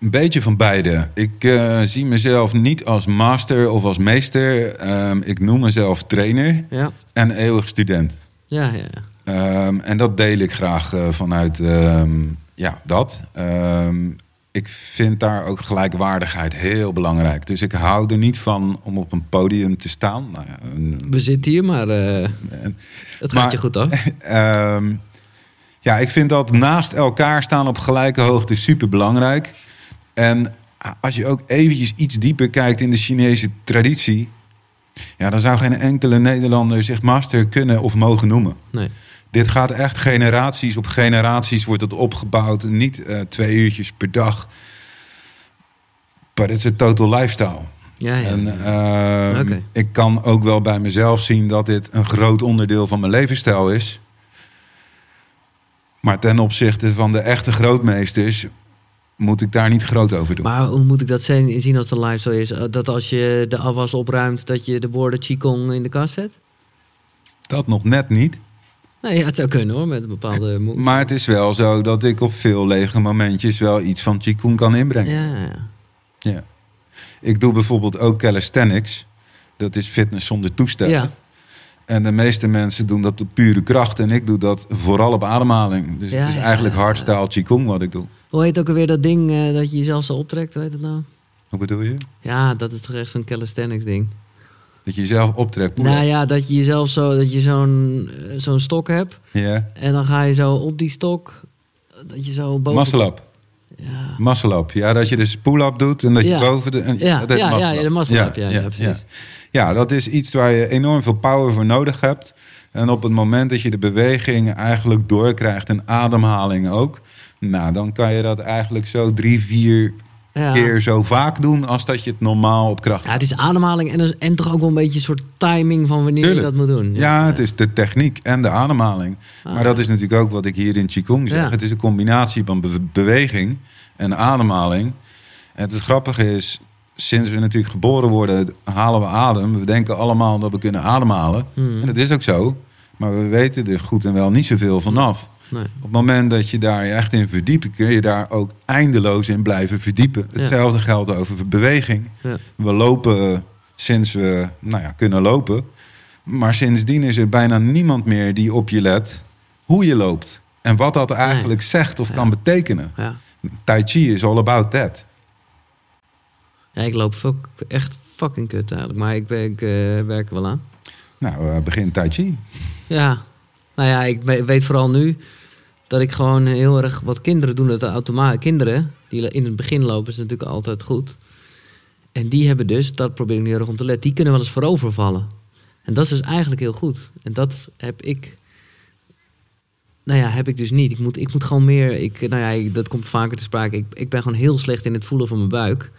Een beetje van beide. Ik eh, zie mezelf niet als master of als meester. Ehm, ik noem mezelf trainer Ja, en eeuwig student. ja, ja. ja. Ehm, en dat deel ik graag eh, vanuit ehm, ja, dat. Ehm, ik vind daar ook gelijkwaardigheid heel belangrijk. Dus ik hou er niet van om op een podium te staan. Nou ja, een- We zitten hier, maar eh, en- het gaat Maar- je goed? <laughs> Ehm, ja, ik vind dat naast elkaar staan op gelijke hoogte super belangrijk. En als je ook eventjes iets dieper kijkt in de Chinese traditie, ja, dan zou geen enkele Nederlander zich master kunnen of mogen noemen. Nee. Dit gaat echt generaties op generaties wordt het opgebouwd. Niet eh, twee uurtjes per dag. Maar het is een total lifestyle. Ja, ja. En ehm, ik kan ook wel bij mezelf zien dat dit een groot onderdeel van mijn levensstijl is. Maar ten opzichte van de echte grootmeesters moet ik daar niet groot over doen. Maar hoe moet ik dat zien zien als de lifestyle is? Eh, Dat als je de afwas opruimt, dat je de borden Qigong in de kast zet? Dat nog net niet. Nee, ja, het zou kunnen hoor, met een bepaalde. Maar het is wel zo dat ik op veel lege momentjes wel iets van Qigong kan inbrengen. Ja, ja, ja. Ik doe bijvoorbeeld ook calisthenics. Dat is fitness zonder toestellen. Ja. En de meeste mensen doen dat op pure kracht. En ik doe dat vooral op ademhaling. Dus Ja, het is eigenlijk ja. hardstyle Qigong wat ik doe. Hoe heet ook alweer dat ding eh, dat je jezelf zo optrekt? Hoe heet het nou? Hoe bedoel je? Ja, dat is toch echt zo'n calisthenics ding. Dat je jezelf optrekt. Nou ja, dat je jezelf zo, dat je zo'n eh, zo'n stok hebt. Ja. En dan ga je zo op die stok, dat je zo boven... Up. Ja. Up. Ja, dat je de pull-up doet en dat je Ja. boven de... En, Ja, dat ja, ja, de muscle up, ja, ja, precies. Ja. Ja, dat is iets waar je enorm veel power voor nodig hebt. En op het moment dat je de beweging eigenlijk doorkrijgt en ademhaling ook... Nou, dan kan je dat eigenlijk zo drie, vier Ja. keer zo vaak doen... als dat je het normaal op kracht Ja, het is ademhaling en, en toch ook wel een beetje een soort timing van wanneer Tuurlijk. je dat moet doen. Ja, het is de techniek en de ademhaling. Ah. Maar dat is natuurlijk ook wat ik hier in Qigong zeg. Het is een combinatie van be- beweging en ademhaling. En het grappige is, sinds we natuurlijk geboren worden, halen we adem. We denken allemaal dat we kunnen ademhalen. Hmm. En dat is ook zo. Maar we weten er goed en wel niet zoveel vanaf. Nee. Op het moment dat je daar je echt in verdiept, kun je daar ook eindeloos in blijven verdiepen. Ja. Hetzelfde geldt over beweging. Ja. We lopen sinds we nou ja, kunnen lopen. Maar sindsdien is er bijna niemand meer die op je let hoe je loopt. En wat dat eigenlijk zegt of Ja. kan betekenen. Tai Chi is all about that. ja, ik loop fuck- echt fucking kut eigenlijk. Maar ik, eh, werk er wel aan. Nou, eh, begin Tai Chi. Ja, nou ja, ik we- weet vooral nu dat ik gewoon heel erg wat kinderen doen het automatisch. Kinderen die in het begin lopen is natuurlijk altijd goed. En die hebben dus, dat probeer ik nu heel erg om te letten, die kunnen wel eens voorovervallen. En dat is dus eigenlijk heel goed. En dat heb ik, nou ja, heb ik dus niet. Ik moet, ik moet gewoon meer, ik, nou ja, dat komt vaker te sprake. Ik, ik ben gewoon heel slecht in het voelen van mijn buik.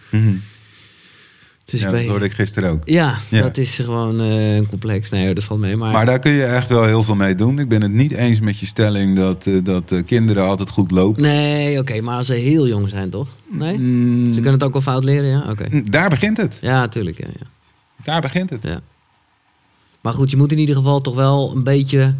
Dus ja, ik dat hoorde ik gisteren ook. ja, Ja. dat is gewoon eh, een complex. Nee, dat valt mee. Maar, Maar daar kun je echt wel heel veel mee doen. Ik ben het niet eens met je stelling dat, eh, dat eh, kinderen altijd goed lopen. Nee, oké, maar als ze heel jong zijn, toch? Nee? Mm, Ze kunnen het ook wel fout leren, ja? Oké. Daar begint het. Ja, natuurlijk, ja, ja, Daar begint het. ja. Maar goed, je moet in ieder geval toch wel een beetje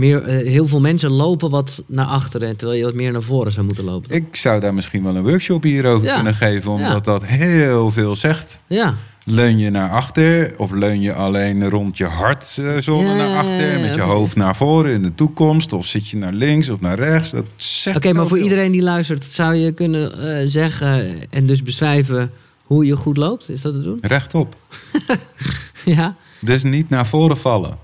meer... eh, heel veel mensen lopen wat naar achteren... terwijl je wat meer naar voren zou moeten lopen. toch? Ik zou daar misschien wel een workshop hierover Ja. kunnen geven, omdat Ja. dat heel veel zegt. Ja, Leun je naar achter of leun je alleen rond je hart eh, Ja, naar achter met je hoofd naar voren in de toekomst of zit je naar links of naar rechts? Dat zegt oké, maar voor veel. iedereen die luistert... zou je kunnen eh, zeggen en dus beschrijven hoe je goed loopt? Is dat te doen? Rechtop. <laughs> ja? Dus niet naar voren vallen.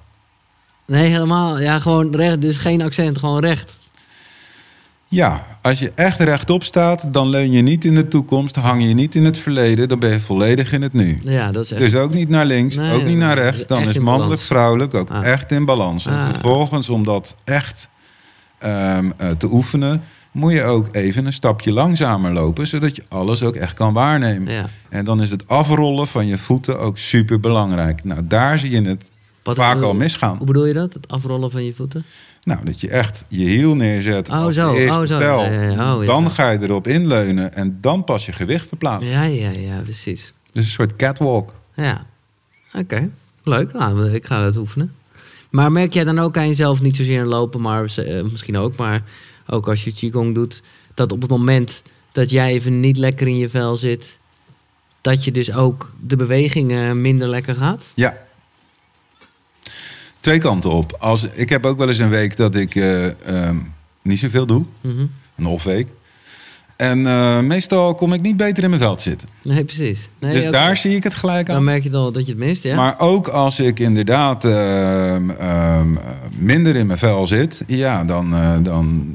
Nee, helemaal. Ja, gewoon recht. Dus geen accent, gewoon recht. Ja, als je echt rechtop staat, dan leun je niet in de toekomst, hang je niet in het verleden, dan ben je volledig in het nu. Ja, dat is echt... Dus ook niet naar links, Nee, ook niet naar rechts. Dan is mannelijk, vrouwelijk ook Ah. echt in balans. En Ah. vervolgens, om dat echt ehm, eh, te oefenen, moet je ook even een stapje langzamer lopen, zodat je alles ook echt kan waarnemen. Ja. En dan is het afrollen van je voeten ook super belangrijk. Nou, daar zie je het Wat- vaak al misgaan. Hoe bedoel je dat? Het afrollen van je voeten? Nou, dat je echt je hiel neerzet Oh, zo. Oh, zo. tel. Ja, ja, ja. Oh, dan ga je erop inleunen en dan pas je gewicht verplaatsen. Ja, ja, ja, precies. Dus een soort catwalk. Ja. Oké. Leuk. Nou, ik ga dat oefenen. Maar merk jij dan ook aan jezelf, niet zozeer in lopen, maar eh, misschien ook, maar ook als je Qigong doet, dat op het moment dat jij even niet lekker in je vel zit, dat je dus ook de bewegingen minder lekker gaat? Ja. Twee kanten op. Als, ik heb ook wel eens een week dat ik ehm, niet zoveel doe. Mhm. Een off-week. En eh, meestal kom ik niet beter in mijn veld zitten. Nee, precies. Nee, dus daar zie ik het gelijk Dan aan. merk je al dat je het mist, ja? Maar ook als ik inderdaad ehm, ehm, eh, minder in mijn vel zit, ja, dan, eh, dan,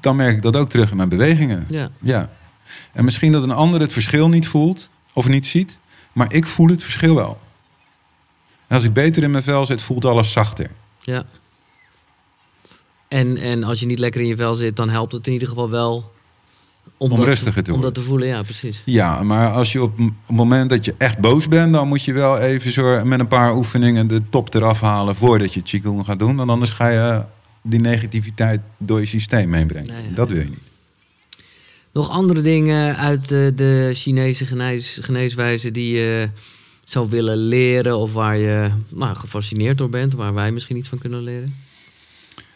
dan merk ik dat ook terug in mijn bewegingen. Ja, Ja. En misschien dat een ander het verschil niet voelt of niet ziet, maar ik voel het verschil wel. En als ik beter in mijn vel zit, voelt alles zachter. ja. En, en als je niet lekker in je vel zit, dan helpt het in ieder geval wel om, Om dat, rustiger te om worden. dat te voelen. Ja, precies. Ja, maar als je op het moment dat je echt boos bent, dan moet je wel even zo met een paar oefeningen de top eraf halen voordat je Qigong gaat doen. Want anders ga je die negativiteit door je systeem heen brengen. Nee, ja, dat wil je niet. Nog andere dingen uit de, de Chinese genees, geneeswijze die je zou willen leren of waar je nou, gefascineerd door bent, waar wij misschien iets van kunnen leren?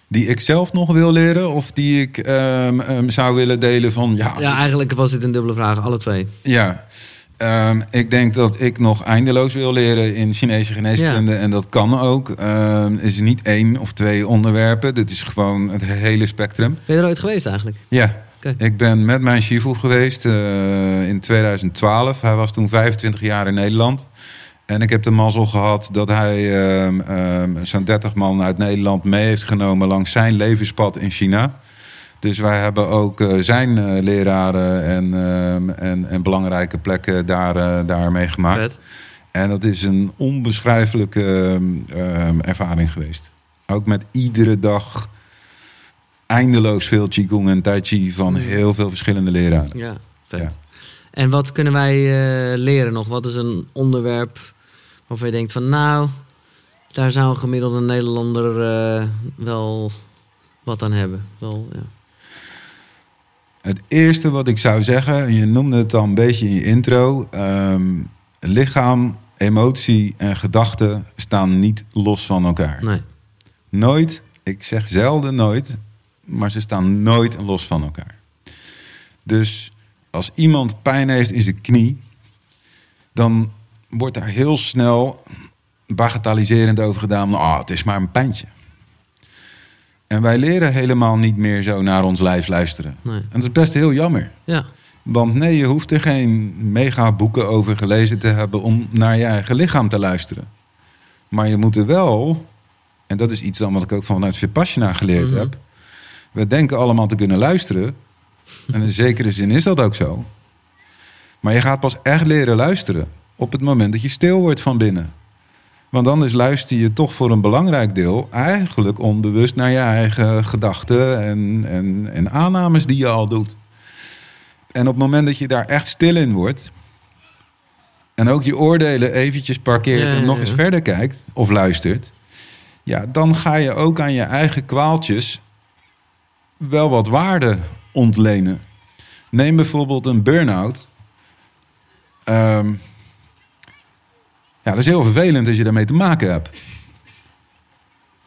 Die ik zelf nog wil leren of die ik ehm, ehm, zou willen delen van ja, Ja, eigenlijk was dit een dubbele vraag, alle twee. Ja, Ehm, ik denk dat ik nog eindeloos wil leren in Chinese geneeskunde. En dat kan ook. Het is niet één of twee onderwerpen. Dit is gewoon het hele spectrum. Ben je er ooit geweest eigenlijk? Ja, ik ben met mijn Shifu geweest eh, in 2012. Hij was toen 25 jaar in Nederland. En ik heb de mazzel gehad dat hij ehm, ehm, zo'n 30 man uit Nederland mee heeft genomen langs zijn levenspad in China. Dus wij hebben ook eh, zijn eh, leraren en, ehm, en, en belangrijke plekken daar, eh, daar meegemaakt. Vet. En dat is een onbeschrijfelijke ervaring geweest. Ook met iedere dag eindeloos veel Qigong en Tai Chi van heel veel verschillende leraren. Ja, vet. Ja. En wat kunnen wij eh, leren nog? Wat is een onderwerp waarvan je denkt van nou, daar zou een gemiddelde Nederlander eh, wel wat aan hebben? Wel, ja. Het eerste wat ik zou zeggen, en je noemde het al een beetje in je intro. ehm, lichaam, emotie en gedachten staan niet los van elkaar. Nee. Nooit, ik zeg zelden nooit, maar ze staan nooit los van elkaar. Dus als iemand pijn heeft in zijn knie, dan wordt daar heel snel bagatelliserend over gedaan. Nou, het is maar een pijntje. En wij leren helemaal niet meer zo naar ons lijf luisteren. Nee. En dat is best heel jammer. Ja, Want nee, je hoeft er geen mega boeken over gelezen te hebben om naar je eigen lichaam te luisteren. Maar je moet er wel, en dat is iets dan wat ik ook vanuit Vipassana geleerd Mhm. heb. We denken allemaal te kunnen luisteren. En in zekere zin is dat ook zo. Maar je gaat pas echt leren luisteren op het moment dat je stil wordt van binnen. Want anders luister je toch voor een belangrijk deel eigenlijk onbewust naar je eigen gedachten en, en, en aannames die je al doet. En op het moment dat je daar echt stil in wordt. En ook je oordelen eventjes parkeert Ja, ja, en nog eens verder kijkt of luistert. Ja, dan ga je ook aan je eigen kwaaltjes wel wat waarde ontlenen. Neem bijvoorbeeld een burn-out. Ehm, ja, dat is heel vervelend als je daarmee te maken hebt.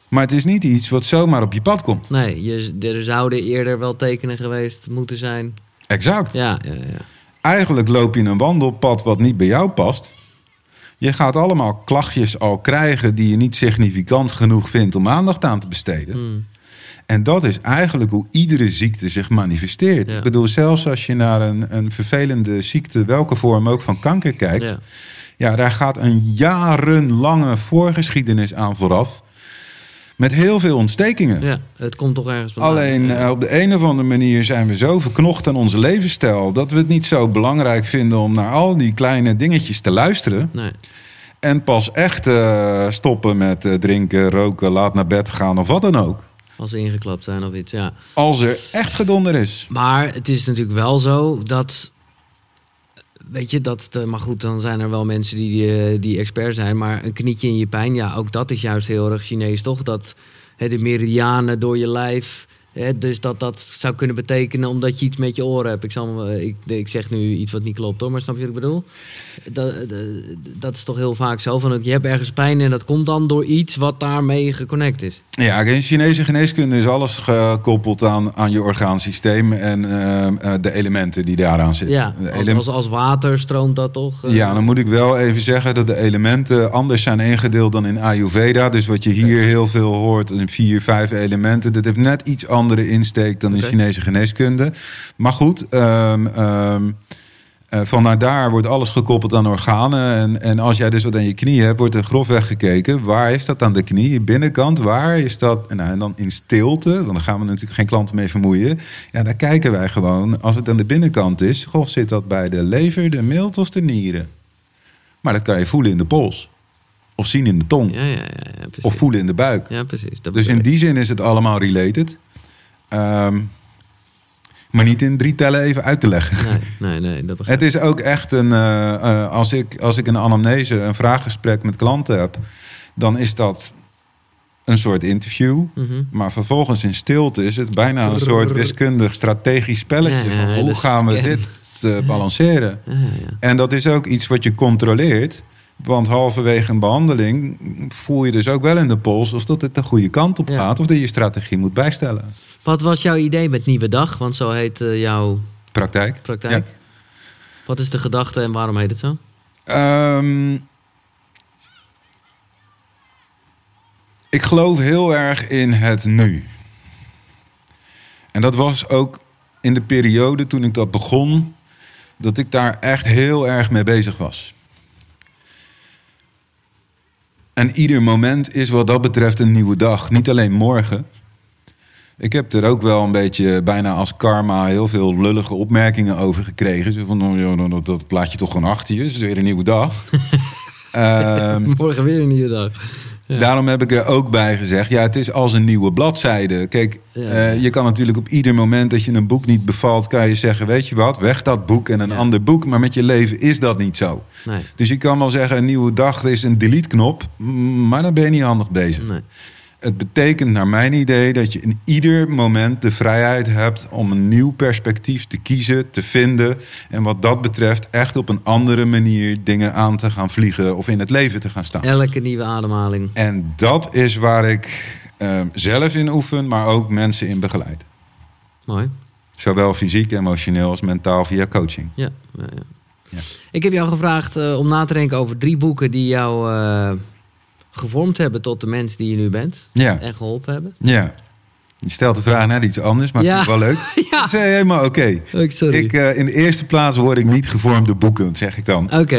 Maar het is niet iets wat zomaar op je pad komt. nee, je, er zouden eerder wel tekenen geweest moeten zijn. Exact. Ja, ja, ja. Eigenlijk loop je een wandelpad wat niet bij jou past. Je gaat allemaal klachtjes al krijgen die je niet significant genoeg vindt om aandacht aan te besteden. Hmm. En dat is eigenlijk hoe iedere ziekte zich manifesteert. Ja. Ik bedoel, zelfs als je naar een, een vervelende ziekte, welke vorm ook van kanker kijkt, ja. ja. daar gaat een jarenlange voorgeschiedenis aan vooraf. Met heel veel ontstekingen. ja, het komt toch ergens vandaan. Alleen eh, op de een of andere manier zijn we zo verknocht aan onze levensstijl dat we het niet zo belangrijk vinden om naar al die kleine dingetjes te luisteren. Nee. En pas echt eh, stoppen met eh, drinken, roken, laat naar bed gaan of wat dan ook. Als ze ingeklapt zijn of iets, ja. Als er echt gedonder is. Maar het is natuurlijk wel zo dat. Weet je, dat. eh, Maar goed, dan zijn er wel mensen die, eh, die expert zijn. Maar een knietje in je pijn, ja, ook dat is juist heel erg Chinees, toch? Dat hè, de meridianen door je lijf. Hè, dus dat dat zou kunnen betekenen omdat je iets met je oren hebt. Ik, zal, ik, ik zeg nu iets wat niet klopt hoor, maar snap je wat ik bedoel? Dat, dat, dat is toch heel vaak zo. Van, je hebt ergens pijn en dat komt dan door iets wat daarmee geconnect is. Ja, in Chinese geneeskunde is alles gekoppeld aan, aan je orgaansysteem en eh, eh, de elementen die daaraan zitten. Ja, als, als, als water stroomt dat toch? eh? Ja, dan moet ik wel even zeggen dat de elementen anders zijn ingedeeld dan in Ayurveda. Dus wat je hier heel veel hoort, in vier, vijf elementen, dat heeft net iets andere insteek dan in Oké. Chinese geneeskunde. Maar goed, ehm, ehm, eh, vanuit daar wordt alles gekoppeld aan organen. En, en als jij dus wat aan je knie hebt, wordt er grofweg gekeken. Waar is dat aan de knie? Binnenkant, waar is dat? En, nou, en dan in stilte, want dan gaan we natuurlijk geen klanten mee vermoeien. Ja, daar kijken wij gewoon. Als het aan de binnenkant is, goh, zit dat bij de lever, de milt of de nieren? Maar dat kan je voelen in de pols. Of zien in de tong. Ja, ja, ja. Of voelen in de buik. Ja, precies. Dat Dus in die zin is het allemaal related. Ehm, maar niet in drie tellen even uit te leggen. Nee, nee, nee. Dat <laughs> Het is ook echt een. eh, eh, als, ik, als ik een anamnese, een vraaggesprek met klanten heb, dan is dat een soort interview. Mhm. Maar vervolgens in stilte is het bijna een soort wiskundig strategisch spelletje. Ja, ja, van hoe gaan we scan. dit eh, balanceren? Ja, ja. En dat is ook iets wat je controleert. Want halverwege een behandeling voel je dus ook wel in de pols of dat het de goede kant op Ja. gaat. Of dat je je strategie moet bijstellen. Wat was jouw idee met Nieuwe Dag? Want zo heet eh, jouw Praktijk. praktijk. Wat is de gedachte en waarom heet het zo? Ehm, ik geloof heel erg in het nu. En dat was ook in de periode toen ik dat begon, dat ik daar echt heel erg mee bezig was. En ieder moment is wat dat betreft een nieuwe dag. Niet alleen morgen. Ik heb er ook wel een beetje bijna als karma heel veel lullige opmerkingen over gekregen. Zo van, oh, joh, dat, dat laat je toch gewoon achter je. Het is weer een nieuwe dag. <laughs> Ehm, Morgen weer een nieuwe dag. Ja. Daarom heb ik er ook bij gezegd, ja, het is als een nieuwe bladzijde. Kijk, Ja. eh, je kan natuurlijk op ieder moment dat je een boek niet bevalt, kan je zeggen, weet je wat, weg dat boek en een Ja. ander boek. Maar met je leven is dat niet zo. Nee, Dus je kan wel zeggen, een nieuwe dag is een delete-knop, maar dan ben je niet handig bezig. nee. Het betekent naar mijn idee dat je in ieder moment de vrijheid hebt om een nieuw perspectief te kiezen, te vinden. En wat dat betreft echt op een andere manier dingen aan te gaan vliegen of in het leven te gaan staan. Elke nieuwe ademhaling. En dat is waar ik eh, zelf in oefen, maar ook mensen in begeleid. Mooi. Zowel fysiek, emotioneel als mentaal via coaching. Ja, ja, ja. Ja. Ik heb jou gevraagd eh, om na te denken over drie boeken die jou eh, gevormd hebben tot de mens die je nu bent. Ja, En geholpen hebben. ja. Je stelt de vraag net iets anders, maar Ja. vind ik wel leuk. <laughs> Ja. Dat is helemaal oké. Oh, sorry. Ik, eh, in de eerste plaats word ik niet gevormd door boeken, zeg ik dan. Oké.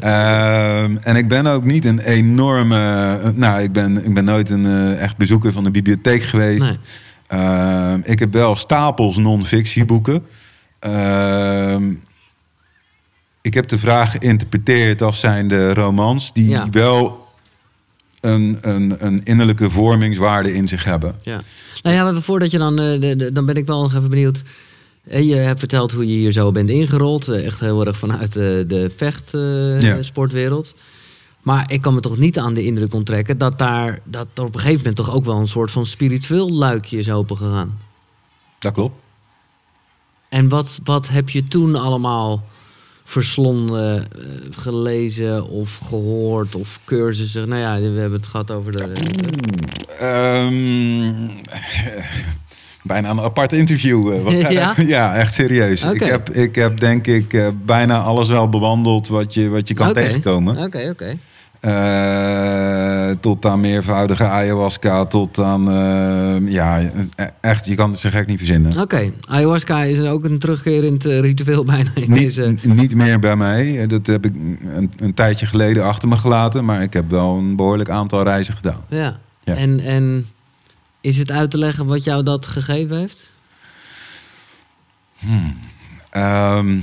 Ehm, en ik ben ook niet een enorme. eh, nou, ik ben, ik ben nooit een eh, echt bezoeker van de bibliotheek geweest. Nee. Ehm, ik heb wel stapels non-fictieboeken. Ehm, ik heb de vraag geïnterpreteerd als zijn de romans die Ja. wel een, een, een innerlijke vormingswaarde in zich hebben. Ja. Nou ja, maar voordat je dan, eh, de, de- dan ben ik wel nog even benieuwd. Eh, Je hebt verteld hoe je hier zo bent ingerold. eh, Echt heel erg vanuit de, de vechtsportwereld. Ja. sportwereld. maar ik kan me toch niet aan de indruk onttrekken dat daar dat er op een gegeven moment toch ook wel een soort van spiritueel luikje is opengegaan. Dat klopt. En wat, wat heb je toen allemaal verslonden, eh, gelezen of gehoord of cursussen? Nou ja, we hebben het gehad over de. Ehm, bijna een apart interview. eh, wat <laughs> Ja? ja, echt serieus. Ik, heb, ik heb denk ik eh, bijna alles wel bewandeld wat je, wat je kan tegenkomen. Oké, oké. Eh, tot aan meervoudige ayahuasca, tot aan... eh, ja, e- echt, je kan het zo gek niet verzinnen. Oké, ayahuasca is ook een terugkerend eh, ritueel bijna in Niet, deze... niet meer bij mij. Dat heb ik een, een tijdje geleden achter me gelaten. Maar ik heb wel een behoorlijk aantal reizen gedaan. Ja. Ja. En, en is het uit te leggen wat jou dat gegeven heeft? Ehm,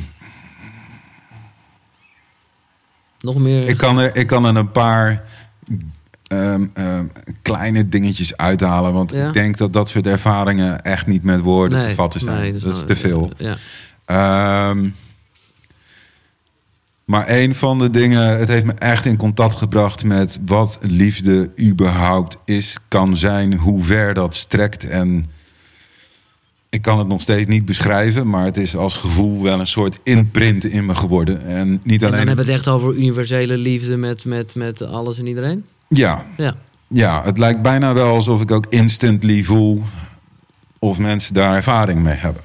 Nog meer... ik, kan er, ik kan er een paar ehm, ehm, kleine dingetjes uithalen. Want Ja? ik denk dat dat soort ervaringen echt niet met woorden te vatten zijn. nee, dat, is nou- te veel. Ja. Ehm, maar een van de dingen, het heeft me echt in contact gebracht met wat liefde überhaupt is, kan zijn, hoe ver dat strekt. En ik kan het nog steeds niet beschrijven, maar het is als gevoel wel een soort imprint in me geworden. En niet En dan alleen. hebben we het echt over universele liefde met, met, met alles en iedereen? Ja, Ja. ja, het lijkt bijna wel alsof ik ook instantly voel of mensen daar ervaring mee hebben.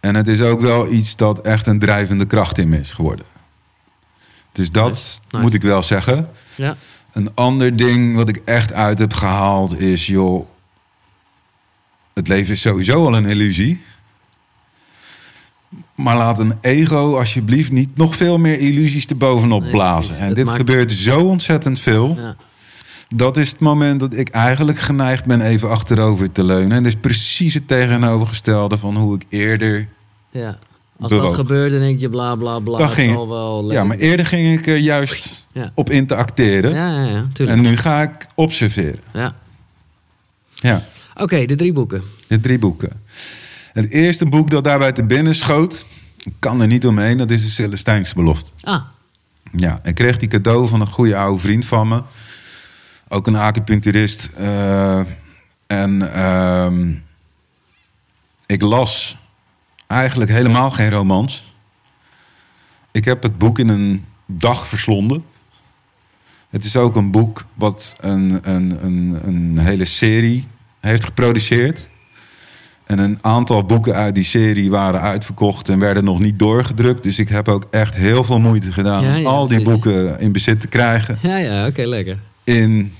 En het is ook wel iets dat echt een drijvende kracht in me is geworden. Dus dat Nice, nice. moet ik wel zeggen. Ja. Een ander ding wat ik echt uit heb gehaald is, joh, het leven is sowieso al een illusie. Maar laat een ego alsjeblieft niet nog veel meer illusies erbovenop Nee, blazen. En dit maakt- gebeurt zo ontzettend veel. ja. Dat is het moment dat ik eigenlijk geneigd ben even achterover te leunen. En dat is precies het tegenovergestelde van hoe ik eerder... ja. Als Bewoog. dat gebeurt, dan denk je bla bla bla. Dan ging- zal wel Ja, maar eerder ging ik er juist Ja. op in te acteren. Ja, ja, ja, tuurlijk. En nu ga ik observeren. Ja. Ja. Oké, de drie boeken. De drie boeken. Het eerste boek dat daarbij te binnen schoot, kan er niet omheen, dat is de Celestijnse belofte. Ah, Ja, ik kreeg die cadeau van een goede oude vriend van me. Ook een acupuncturist. Eh, en ehm, ik las eigenlijk helemaal geen romans. Ik heb het boek in een dag verslonden. Het is ook een boek wat een, een, een, een hele serie heeft geproduceerd. En een aantal boeken uit die serie waren uitverkocht en werden nog niet doorgedrukt. Dus ik heb ook echt heel veel moeite gedaan Ja, om al die precies. boeken in bezit te krijgen. ja, ja, oké, lekker. In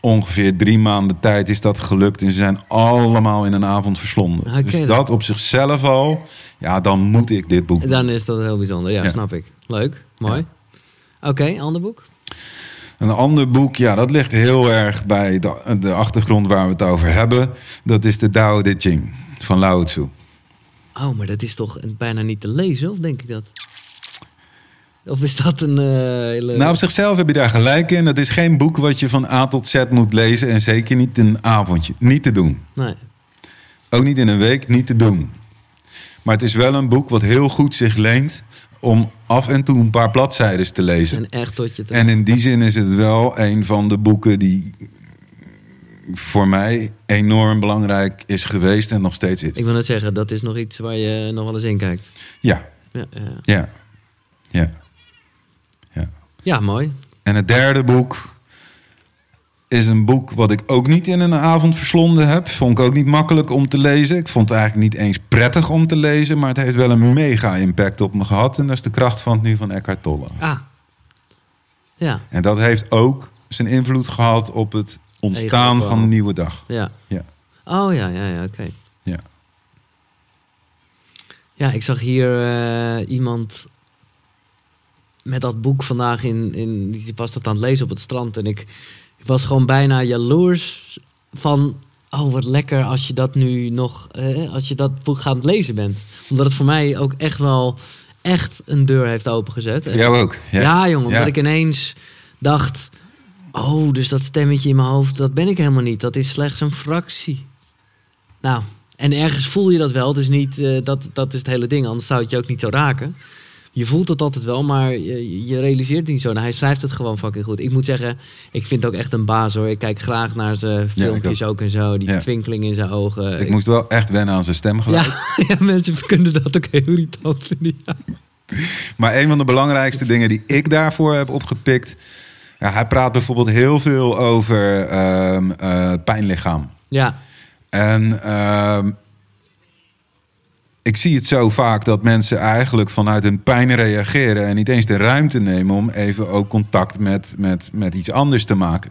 ongeveer drie maanden tijd is dat gelukt. En ze zijn allemaal in een avond verslonden. Dus dan. dat op zichzelf al, ja, dan moet ik dit boek. Dan is dat heel bijzonder. Ja, Ja. snap ik. Leuk, mooi. Oké, ander boek? Een ander boek, ja, dat ligt heel erg bij de, de achtergrond waar we het over hebben. Dat is de Tao Te Ching van Lao Tzu. Oh, maar dat is toch bijna niet te lezen, of denk ik dat? Of is dat een eh, hele... Nou, op zichzelf heb je daar gelijk in. Het is geen boek wat je van A tot Z moet lezen. En zeker niet een avondje. Niet te doen. Nee. Ook niet in een week, niet te doen. Maar het is wel een boek wat heel goed zich leent om af en toe een paar bladzijden te lezen. En echt tot je te... En in die zin is het wel een van de boeken die voor mij enorm belangrijk is geweest en nog steeds is. Ik wil net zeggen, dat is nog iets waar je nog wel eens in kijkt. Ja, Ja, ja. ja, ja. ja. ja mooi. En het derde boek is een boek wat ik ook niet in een avond verslonden heb. Vond ik ook niet makkelijk om te lezen. Ik vond het eigenlijk niet eens prettig om te lezen, maar het heeft wel een mega impact op me gehad. En dat is de kracht van het nu van Eckhart Tolle. Ah. Ja, En dat heeft ook zijn invloed gehad op het ontstaan Ego van een nieuwe dag. ja. Ja. Oh ja, ja, ja, oké. Ja. Ja, ik zag hier eh, iemand met dat boek vandaag in, in. Die was dat aan het lezen op het strand. En ik, ik was gewoon bijna jaloers van. Oh, wat lekker als je dat nu nog. eh, als je dat boek gaat lezen bent. Omdat het voor mij ook echt wel. Echt een deur heeft opengezet. Jou ook. Ja, jongen, omdat Ja. ik ineens dacht... Oh, dus dat stemmetje in mijn hoofd, dat ben ik helemaal niet. Dat is slechts een fractie. Nou, en ergens voel je dat wel, dus niet... eh, dat, dat is het hele ding, anders zou het je ook niet zo raken. Je voelt het altijd wel, maar je, je realiseert het niet zo. Nou, hij schrijft het gewoon fucking goed. Ik moet zeggen, ik vind het ook echt een baas hoor. Ik kijk graag naar zijn Ja, filmpjes ook en zo. Die Ja. twinkeling in zijn ogen. Ik moest wel echt wennen aan zijn stemgeluid. ja, <laughs> ja, mensen kunnen dat ook heel irritant vinden. Maar een van de belangrijkste dingen die ik daarvoor heb opgepikt. Ja, hij praat bijvoorbeeld heel veel over ehm eh, pijnlichaam. ja, En ehm, ik zie het zo vaak dat mensen eigenlijk vanuit hun pijn reageren en niet eens de ruimte nemen om even ook contact met, met, met iets anders te maken.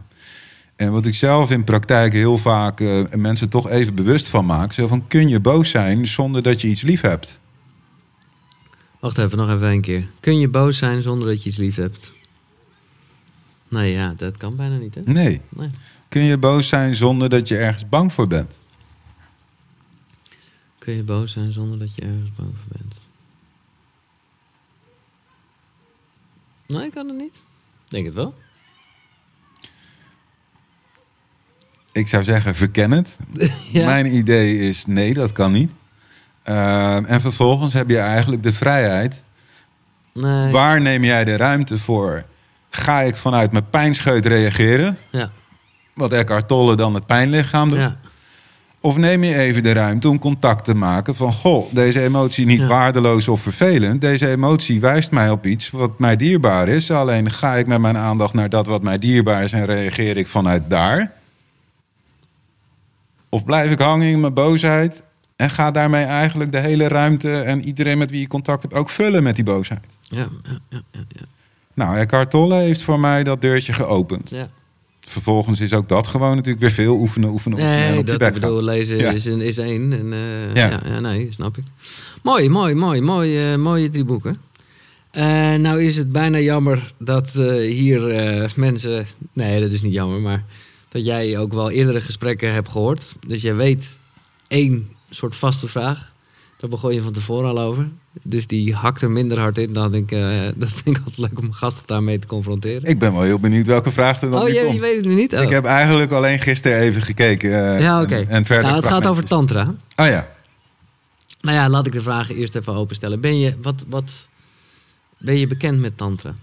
En wat ik zelf in praktijk heel vaak eh, mensen toch even bewust van maak. Zo van, kun je boos zijn zonder dat je iets lief hebt? Wacht even, nog even een keer. Kun je boos zijn zonder dat je iets lief hebt? Nee, ja, dat kan bijna niet, hè? Nee. Nee. Kun je boos zijn zonder dat je ergens bang voor bent? Kun je boos zijn zonder dat je ergens bang voor bent? Nee, kan het niet. Denk het wel. Ik zou zeggen, verken het. <laughs> Ja. Mijn idee is nee, dat kan niet. Ehm, en vervolgens heb je eigenlijk de vrijheid. Nee. Waar neem jij de ruimte voor? Ga ik vanuit mijn pijnscheut reageren? Ja, Wat Eckhart Tolle dan het pijnlichaam doet? ja, Of neem je even de ruimte om contact te maken van... goh, deze emotie niet Ja. waardeloos of vervelend. Deze emotie wijst mij op iets wat mij dierbaar is. Alleen ga ik met mijn aandacht naar dat wat mij dierbaar is... en reageer ik vanuit daar? Of blijf ik hangen in mijn boosheid... en ga daarmee eigenlijk de hele ruimte... en iedereen met wie je contact hebt ook vullen met die boosheid? Ja, ja, ja, ja, ja. Nou, Eckhart Tolle heeft voor mij dat deurtje geopend. ja. Vervolgens is ook dat gewoon natuurlijk weer veel oefenen, oefenen, oefenen. en Nee, op dat ik bedoel, lezen Ja. is, een, is één. En, eh, Ja. ja. Nee, snap ik. Mooi, mooi, mooi, mooi eh, mooie drie boeken. Eh, nou is het bijna jammer dat hier mensen... Nee, dat is niet jammer, maar dat jij ook wel eerdere gesprekken hebt gehoord. Dus jij weet één soort vaste vraag. Daar begon je van tevoren al over. Dus die hakt er minder hard in dan ik... eh, <laughs> dat vind ik altijd leuk om gasten daarmee te confronteren. Ik ben wel heel benieuwd welke vraag er dan oh, je, komt. je weet het nu niet? Oh. Ik heb eigenlijk alleen gisteren even gekeken. eh, ja, oké. En, en verder Nou, het gaat over tantra. Oh ja. Nou ja, laat ik de vragen eerst even openstellen. Ben je, wat, wat, ben je bekend met tantra?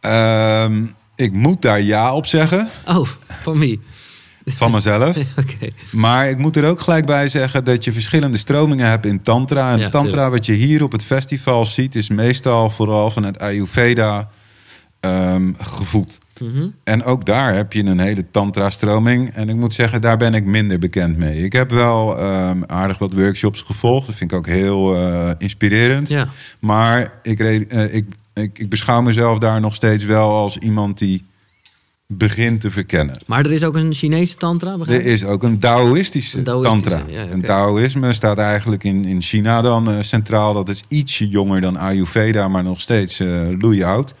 Ehm, ik moet daar ja op zeggen, Oh, van wie? Van mezelf. <laughs> Maar ik moet er ook gelijk bij zeggen dat je verschillende stromingen hebt in tantra. En Ja, tantra tuurlijk. wat je hier op het festival ziet... is meestal vooral van het Ayurveda ehm, gevoed. Mhm. En ook daar heb je een hele tantra-stroming. En ik moet zeggen, daar ben ik minder bekend mee. Ik heb wel ehm, aardig wat workshops gevolgd. Dat vind ik ook heel eh, inspirerend. Ja. Maar ik, eh, ik, ik, ik beschouw mezelf daar nog steeds wel als iemand die begint te verkennen. Maar er is ook een Chinese tantra, Er is ook een Taoïstische, Een Taoïstische, tantra. ja, oké. En Taoïsme staat eigenlijk in, in China dan eh, centraal. Dat is ietsje jonger dan Ayurveda, maar nog steeds loeioud.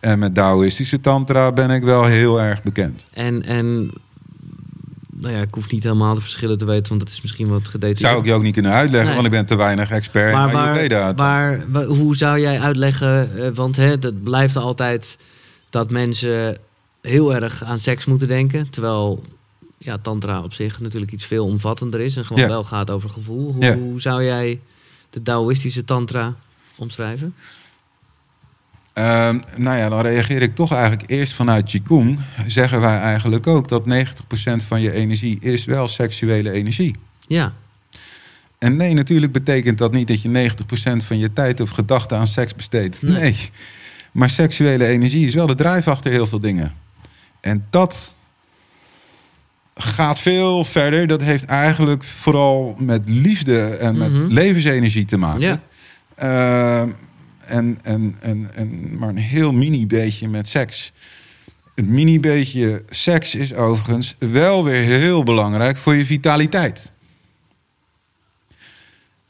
En met Taoïstische tantra ben ik wel heel erg bekend. En, en nou ja, ik hoef niet helemaal de verschillen te weten, want dat is misschien wat gedetailleerd. Zou ik je ook niet kunnen uitleggen, Nee. want ik ben te weinig expert maar in Ayurveda. waar, waar- hoe zou jij uitleggen, eh, want hè, dat blijft altijd dat mensen heel erg aan seks moeten denken, terwijl ja, tantra op zich natuurlijk iets veel omvattender is en gewoon Ja. wel gaat over gevoel. Hoe, Ja. hoe zou jij de Taoïstische tantra omschrijven? Ehm, nou ja, dan reageer ik toch eigenlijk eerst vanuit Qigong. Zeggen wij eigenlijk ook dat 90% van je energie is wel seksuele energie. Ja, En nee, natuurlijk betekent dat niet dat je 90% van je tijd of gedachten aan seks besteedt. Nee. Nee. Maar seksuele energie is wel de drijf achter heel veel dingen. En dat gaat veel verder. Dat heeft eigenlijk vooral met liefde en met Mhm. levensenergie te maken. ja. Ehm, en, en, en, en maar een heel mini beetje met seks. Het mini beetje seks is overigens wel weer heel belangrijk voor je vitaliteit.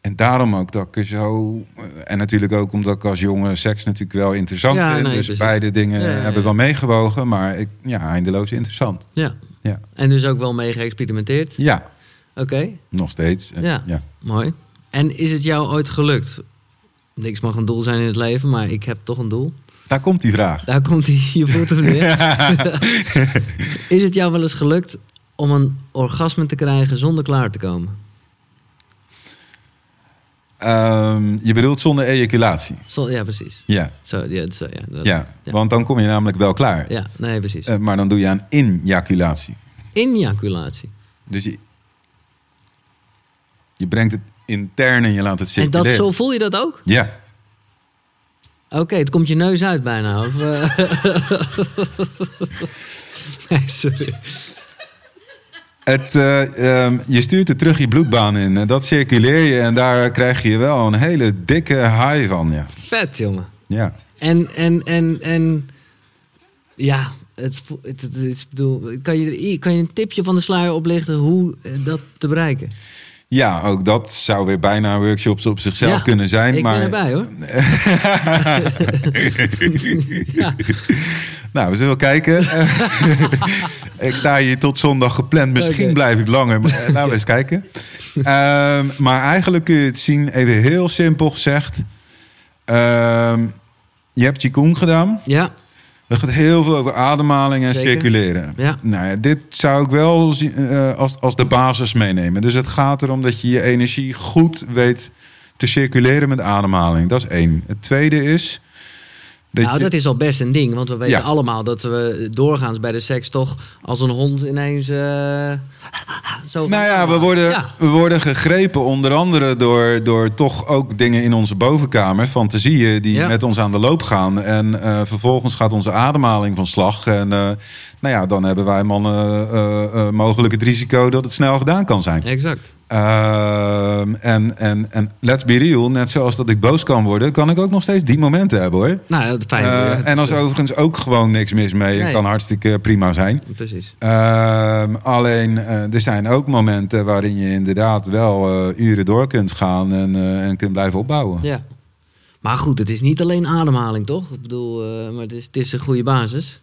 En daarom ook dat ik er zo. En natuurlijk ook omdat ik als jongen seks natuurlijk wel interessant Ja, vind. nee, dus precies. beide dingen Ja, ja, hebben wel meegewogen. Maar ik, ja, eindeloos interessant. ja. Ja. En dus ook wel mee geëxperimenteerd. Ja, Oké, nog steeds. En- Ja. ja. mooi. En is het jou ooit gelukt? Niks mag een doel zijn in het leven, maar ik heb toch een doel. Daar komt die vraag. Daar komt hij, je voelt hem <laughs> hè? is het jou wel eens gelukt om een orgasme te krijgen zonder klaar te komen? Ehm, je bedoelt zonder ejaculatie. Ja, precies. Ja, Zo, ja, zo, ja, dat- ja. ja. want dan kom je namelijk wel klaar. Ja, nee, precies. Eh, maar dan doe je aan injaculatie. Injaculatie. Dus je, je brengt het intern en je laat het En circuleren. dat, zo voel je dat ook? Ja, Oké, het komt je neus uit bijna. Of, eh? <laughs> nee, sorry. Het, eh, ehm, je stuurt het terug je bloedbaan in. En dat circuleer je en daar krijg je wel een hele dikke high van. Ja, Vet, jongen. ja. En, en, en, en ja, het, het, het, bedoel, kan, je, kan je een tipje van de sluier oplichten hoe eh, dat te bereiken? ja ook dat zou weer bijna workshops op zichzelf Ja, kunnen zijn. Ik maar... ben erbij hoor. <laughs> <laughs> ja. Nou, we zullen kijken. <laughs> ik sta hier tot zondag gepland. Misschien blijf ik langer. Maar, nou, eens kijken. Ehm, maar eigenlijk kun je het zien, even heel simpel gezegd. Ehm, je hebt Qigong gedaan. ja, Dat gaat heel veel over ademhaling en Zeker. circuleren. Ja. Nou ja, dit zou ik wel eh, als, als de basis meenemen. Dus het gaat erom dat je je energie goed weet te circuleren met ademhaling. Dat is één. Het tweede is Dat nou, je- dat is al best een ding. Want we weten Ja. allemaal dat we doorgaans bij de seks toch als een hond ineens eh, zo... Nou ja, we worden, Ja. we worden gegrepen onder andere door, door toch ook dingen in onze bovenkamer. Fantasieën die Ja. met ons aan de loop gaan. En eh, vervolgens gaat onze ademhaling van slag. En eh, nou ja, dan hebben wij mannen mogelijk het risico dat het snel gedaan kan zijn. Exact. Ehm, en, en, en let's be real, net zoals dat ik boos kan worden, kan ik ook nog steeds die momenten hebben hoor. Nou, fijn. Eh, en als overigens ook gewoon niks mis mee. Nee. kan hartstikke prima zijn. Precies. Ehm, alleen eh, er zijn ook momenten waarin je inderdaad wel eh, uren door kunt gaan en, en kunt blijven opbouwen. Ja. Maar goed, het is niet alleen ademhaling, toch? Ik bedoel, maar het is, het is een goede basis.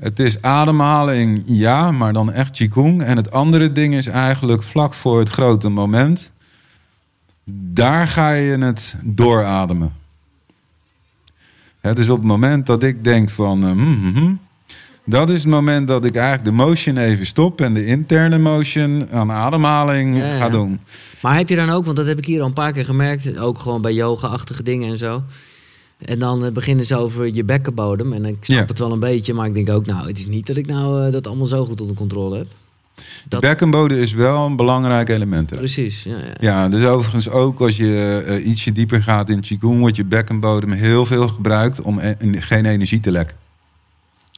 Het is ademhaling, ja, maar dan echt Qigong. En het andere ding is eigenlijk vlak voor het grote moment. Daar ga je het doorademen. Het is op het moment dat ik denk van... eh, hmm, hmm, hmm, dat is het moment dat ik eigenlijk de motion even stop... en de interne motion aan ademhaling Ja, ja. ga doen. Maar heb je dan ook, want dat heb ik hier al een paar keer gemerkt, ook gewoon bij yoga-achtige dingen en zo. En dan eh, beginnen ze over je bekkenbodem. En ik snap Ja. het wel een beetje, maar ik denk ook, nou, het is niet dat ik nou eh, dat allemaal zo goed onder controle heb. De Dat- bekkenbodem is wel een belangrijk element. Precies, ja. ja. Ja, dus overigens ook als je eh, ietsje dieper gaat in Qigong... wordt je bekkenbodem heel veel gebruikt om e- geen energie te lekken.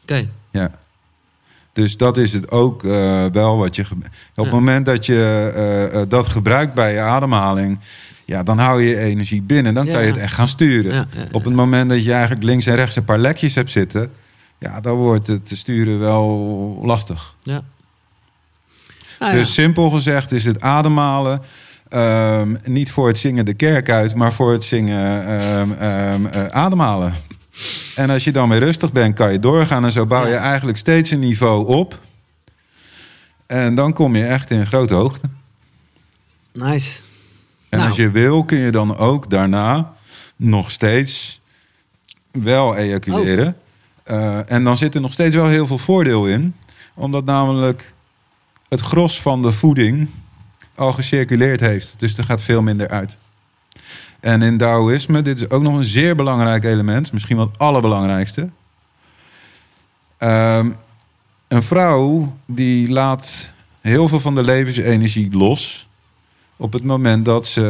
Oké, Ja. Dus dat is het ook wel wat je... Op het moment dat je dat gebruikt bij je ademhaling... Ja, dan hou je je energie binnen. Dan kan je het echt gaan sturen. Op het moment dat je eigenlijk links en rechts een paar lekjes hebt zitten... Ja, dan wordt het te sturen wel lastig. ja. Nou Dus simpel gezegd is het ademhalen... ehm, niet voor het zingen de kerk uit, maar voor het zingen ehm, ehm, eh, ademhalen. En als je dan weer rustig bent, kan je doorgaan. En zo bouw je Ja. eigenlijk steeds een niveau op. En dan kom je echt in grote hoogte. nice. En Nou. als je wil, kun je dan ook daarna nog steeds wel ejaculeren. Eh, en dan zit er nog steeds wel heel veel voordeel in. Omdat namelijk het gros van de voeding al gecirculeerd heeft. Dus er gaat veel minder uit. En in Taoïsme, dit is ook nog een zeer belangrijk element. Misschien wel het allerbelangrijkste. Ehm, een vrouw die laat heel veel van de levensenergie los... op het moment dat ze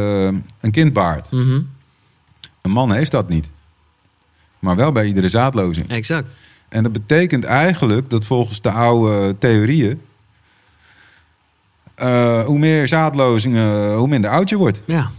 een kind baart. Mhm, Een man heeft dat niet. Maar wel bij iedere zaadlozing. Exact. En dat betekent eigenlijk dat volgens de oude theorieën... eh, hoe meer zaadlozingen, hoe minder oud je wordt. Ja.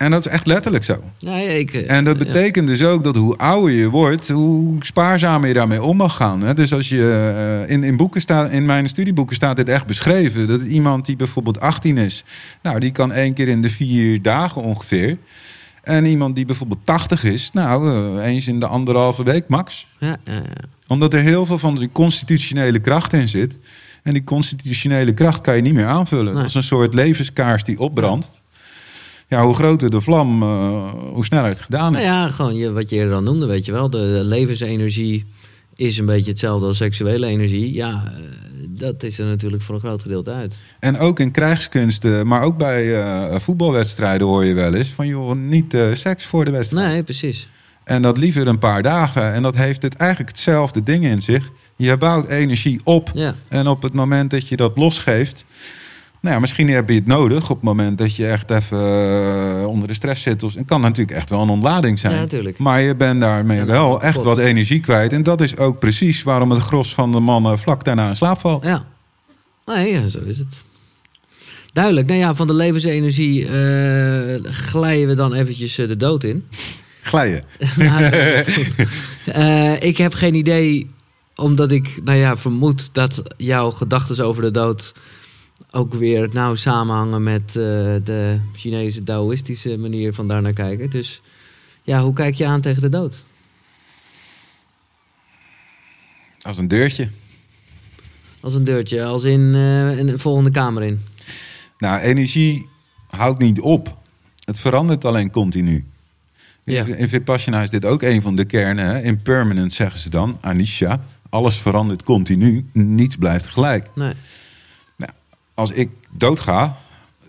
En dat is echt letterlijk zo. Ik, eh, En dat ja. betekent dus ook dat hoe ouder je wordt, hoe spaarzamer je daarmee om mag gaan. Dus als je eh, in, in, boeken staat, in mijn studieboeken staat dit echt beschreven. Dat iemand die bijvoorbeeld 18 is, nou, die kan één keer in de vier dagen ongeveer. En iemand die bijvoorbeeld 80 is, nou, eh, eens in de anderhalve week max. Ja. Omdat er heel veel van die constitutionele kracht in zit. En die constitutionele kracht kan je niet meer aanvullen. Nee. Dat is een soort levenskaars die opbrandt. Ja, hoe groter de vlam, eh, hoe sneller het gedaan is. Nou ja, gewoon je, wat je eerder al noemde, weet je wel. De, de levensenergie is een beetje hetzelfde als seksuele energie. Ja, eh, dat is er natuurlijk voor een groot gedeelte uit. En ook in krijgskunsten, maar ook bij eh, voetbalwedstrijden hoor je wel eens van joh, niet eh, seks voor de wedstrijd. Nee, precies. En dat liever een paar dagen. En dat heeft het eigenlijk hetzelfde ding in zich. Je bouwt energie op. Ja, En op het moment dat je dat losgeeft. Nou ja, misschien heb je het nodig op het moment dat je echt even eh, onder de stress zit. Het kan natuurlijk echt wel een ontlading zijn. Ja, natuurlijk. Maar je bent daarmee Ja, wel echt wat energie kwijt. En dat is ook precies waarom het gros van de mannen vlak daarna in slaap valt. ja. Nee, ja, zo is het. Duidelijk. Nou ja, van de levensenergie eh, glijden we dan eventjes eh, de dood in. <laughs> Glijden. <laughs> Nou, ik heb geen idee, omdat ik nou ja, vermoed dat jouw gedachten over de dood ook weer nauw samenhangen met eh, de Chinese Taoïstische manier van daar naar kijken. Dus ja, hoe kijk je aan tegen de dood? Als een deurtje. Als een deurtje, als in eh, een volgende kamer in. Nou, energie houdt niet op. Het verandert alleen continu. Ja. In Vipassana is dit ook een van de kernen. Hè? Impermanent zeggen ze dan, Anisha. Alles verandert continu, niets blijft gelijk. Nee. Als ik doodga,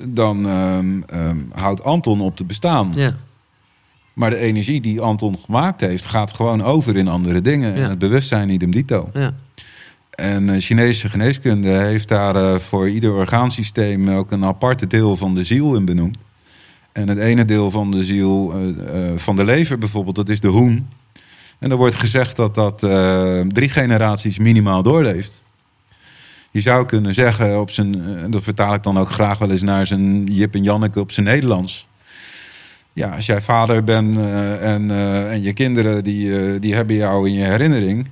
dan ehm, houdt Anton op te bestaan. Ja. Maar de energie die Anton gemaakt heeft, gaat gewoon over in andere dingen. Ja. En het bewustzijn idem dito. Ja. En eh, Chinese geneeskunde heeft daar eh, voor ieder orgaansysteem ook een aparte deel van de ziel in benoemd. En het ene deel van de ziel, eh, van de lever bijvoorbeeld, dat is de hoen. En er wordt gezegd dat dat drie generaties minimaal doorleeft. Je zou kunnen zeggen, op zijn, eh, dat vertaal ik dan ook graag wel eens naar zijn Jip en Janneke op zijn Nederlands. Ja, als jij vader bent eh, en, eh, en je kinderen die, die hebben jou in je herinnering.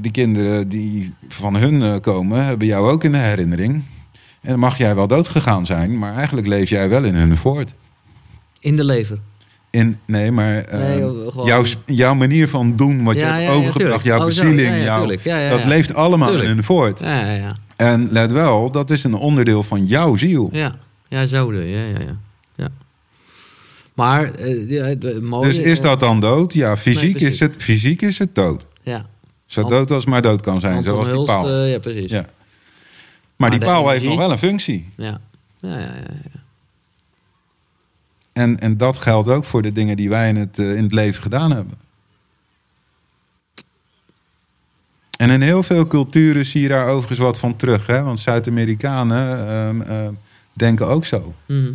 Die kinderen die van hun komen, hebben jou ook in de herinnering. En mag jij wel dood gegaan zijn, maar eigenlijk leef jij wel in hun voort. In de lever. In, nee, maar eh, Nee, gewoon- jouw, jouw manier van doen, wat je hebt ja, overgebracht, jouw Oh, bezieling, jouw- dat leeft allemaal Tuurlijk. in hun voort. Ja, ja, ja. En let wel, dat is een onderdeel van jouw ziel. Ja, ja zo de, ja, ja, ja. ja. Maar, eh, mooie... dus is eh, dat dan dood? Ja, fysiek, is, het, fysiek is het dood. Ja. Zo dood als maar dood kan zijn, Anton zoals die paal. eh, ja, precies. Ja. Maar die de paal heeft nog wel een functie. Ja, ja, ja, ja. En, en dat geldt ook voor de dingen die wij in het, eh, in het leven gedaan hebben. En in heel veel culturen zie je daar overigens wat van terug. Hè? Want Zuid-Amerikanen ehm, eh, denken ook zo. Mhm.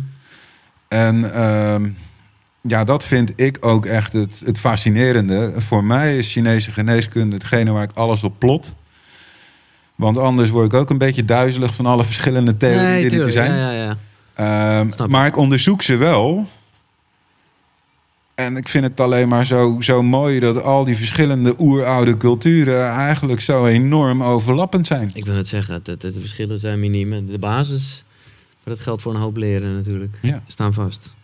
En ehm, ja, dat vind ik ook echt het, het fascinerende. Voor mij is Chinese geneeskunde hetgene waar ik alles op plot. Want anders word ik ook een beetje duizelig van alle verschillende theorieën Nee, die er zijn. Ja, ja, ja. Ehm, maar ik onderzoek ze wel. En ik vind het alleen maar zo, zo mooi dat al die verschillende oeroude culturen eigenlijk zo enorm overlappend zijn. Ik wil het zeggen, de, de, de verschillen zijn miniem. De basis, maar dat geldt voor een hoop leren natuurlijk, Ja. staan vast.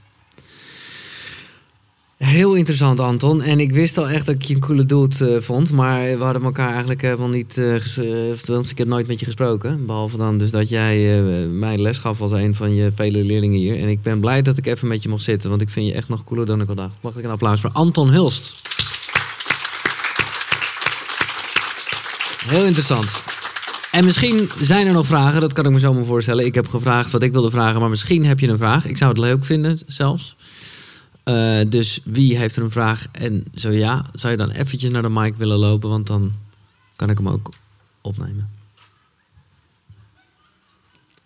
Heel interessant, Anton. En ik wist al echt dat ik je een coole dude eh, vond. Maar we hadden elkaar eigenlijk helemaal niet... althans, ik heb nooit met je gesproken. Behalve dan dus dat jij mij les gaf als een van je vele leerlingen hier. En ik ben blij dat ik even met je mocht zitten. Want ik vind je echt nog cooler dan ik al dacht. Mag ik een applaus voor Anton Hulst. Heel interessant. En misschien zijn er nog vragen, dat kan ik me zo maar voorstellen. Ik heb gevraagd wat ik wilde vragen, maar misschien heb je een vraag. Ik zou het leuk vinden zelfs. Eh, dus wie heeft er een vraag? En zo ja, zou je dan eventjes naar de mic willen lopen, want dan kan ik hem ook opnemen.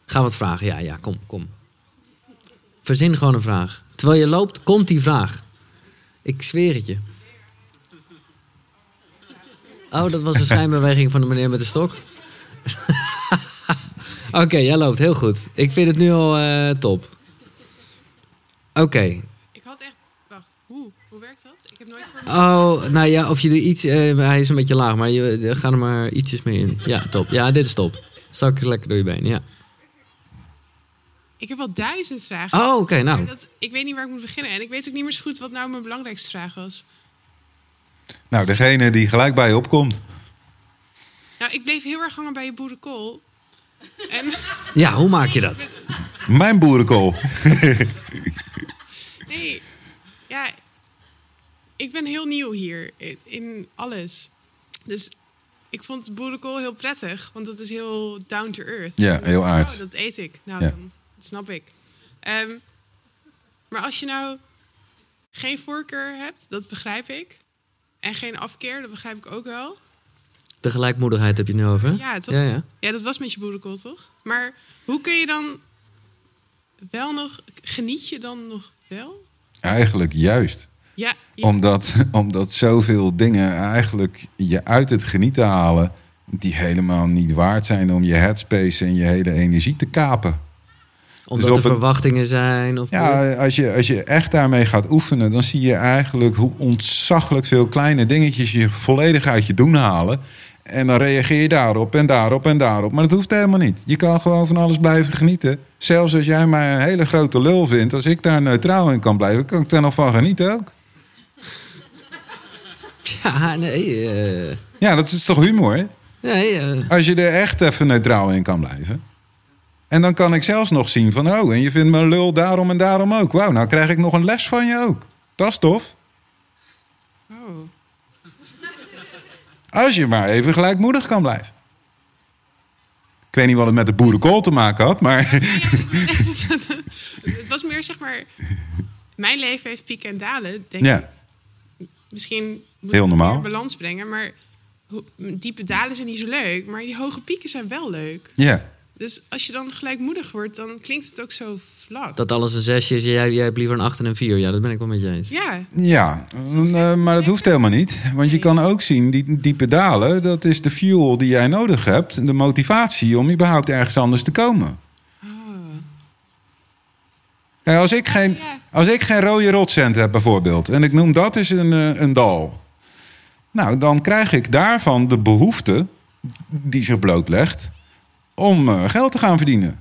Ga wat vragen? Ja, ja, kom, kom. Verzin gewoon een vraag. Terwijl je loopt, komt die vraag. Ik zweer het je. Oh, dat was een schijnbeweging van de meneer met de stok. <laughs> Oké, jij loopt heel goed. Ik vind het nu al eh, top. Oké. Dat? Ik heb nooit voor... Oh, nou ja, of je er iets... eh, hij is een beetje laag, maar je ga er maar ietsjes meer in. Ja, top. Ja, dit is top. Zak eens lekker door je been, ja. Ik heb wel duizend vragen. Oh, oké, nou. Dat, ik weet niet waar ik moet beginnen. En ik weet ook niet meer zo goed wat nou mijn belangrijkste vraag was. Nou, degene die gelijk bij je opkomt. Nou, ik bleef heel erg hangen bij je boerenkool. En <laughs> Ja, hoe maak je dat? Mijn boerenkool. <laughs> nee, ja, ik ben heel nieuw hier in- alles. Dus ik vond boerenkool heel prettig, want dat is heel down to earth. Ja, heel. Oh, dat eet ik. Nou, Ja. dan, dat snap ik. Ehm, maar als je nou geen voorkeur hebt, dat begrijp ik. En geen afkeer, dat begrijp ik ook wel. De gelijkmoedigheid heb je nu over? Ja, toch? Ja, ja. Ja, dat was met je boerenkool, toch? Maar hoe kun je dan wel nog... Geniet je dan nog wel? Eigenlijk juist. Ja, ja. Omdat, omdat zoveel dingen eigenlijk je uit het genieten halen... die helemaal niet waard zijn om je headspace en je hele energie te kapen. Omdat op er een- verwachtingen zijn? Of Ja, als je, als je echt daarmee gaat oefenen, dan zie je eigenlijk hoe ontzaglijk veel kleine dingetjes je volledig uit je doen halen. En dan reageer je daarop en daarop en daarop. Maar dat hoeft helemaal niet. Je kan gewoon van alles blijven genieten. Zelfs als jij mij een hele grote lul vindt, als ik daar neutraal in kan blijven, kan ik er nog van genieten ook. <laughs> Ja, nee. eh, Ja, dat is toch humor? hè? nee eh, Als je er echt even neutraal in kan blijven. En dan kan ik zelfs nog zien van, oh, en je vindt me lul daarom en daarom ook. Wauw, nou krijg ik nog een les van je ook. Dat is tof. Oh. Als je maar even gelijkmoedig kan blijven. Ik weet niet wat het met de boerenkool te maken had, maar... <laughs> <laughs> Het was meer zeg maar. mijn leven heeft pieken en dalen. Denk Ja. ik. Misschien moet Heel normaal. meer balans brengen. Maar diepe dalen zijn niet zo leuk. Maar die hoge pieken zijn wel leuk. Ja. Dus als je dan gelijkmoedig wordt, dan klinkt het ook zo vlak. Dat alles een zesje is, jij, jij hebt liever een acht en een vier. Ja, dat ben ik wel met je eens. Ja, Ja, eh, maar dat hoeft helemaal niet. Want je kan ook zien, die, die pedalen, dat is de fuel die jij nodig hebt. De motivatie om überhaupt ergens anders te komen. Ja, als, ik geen, ja. als ik geen rode rotcent heb bijvoorbeeld, en ik noem dat eens een, eh, een dal. Nou, dan krijg ik daarvan de behoefte die zich blootlegt om eh, geld te gaan verdienen.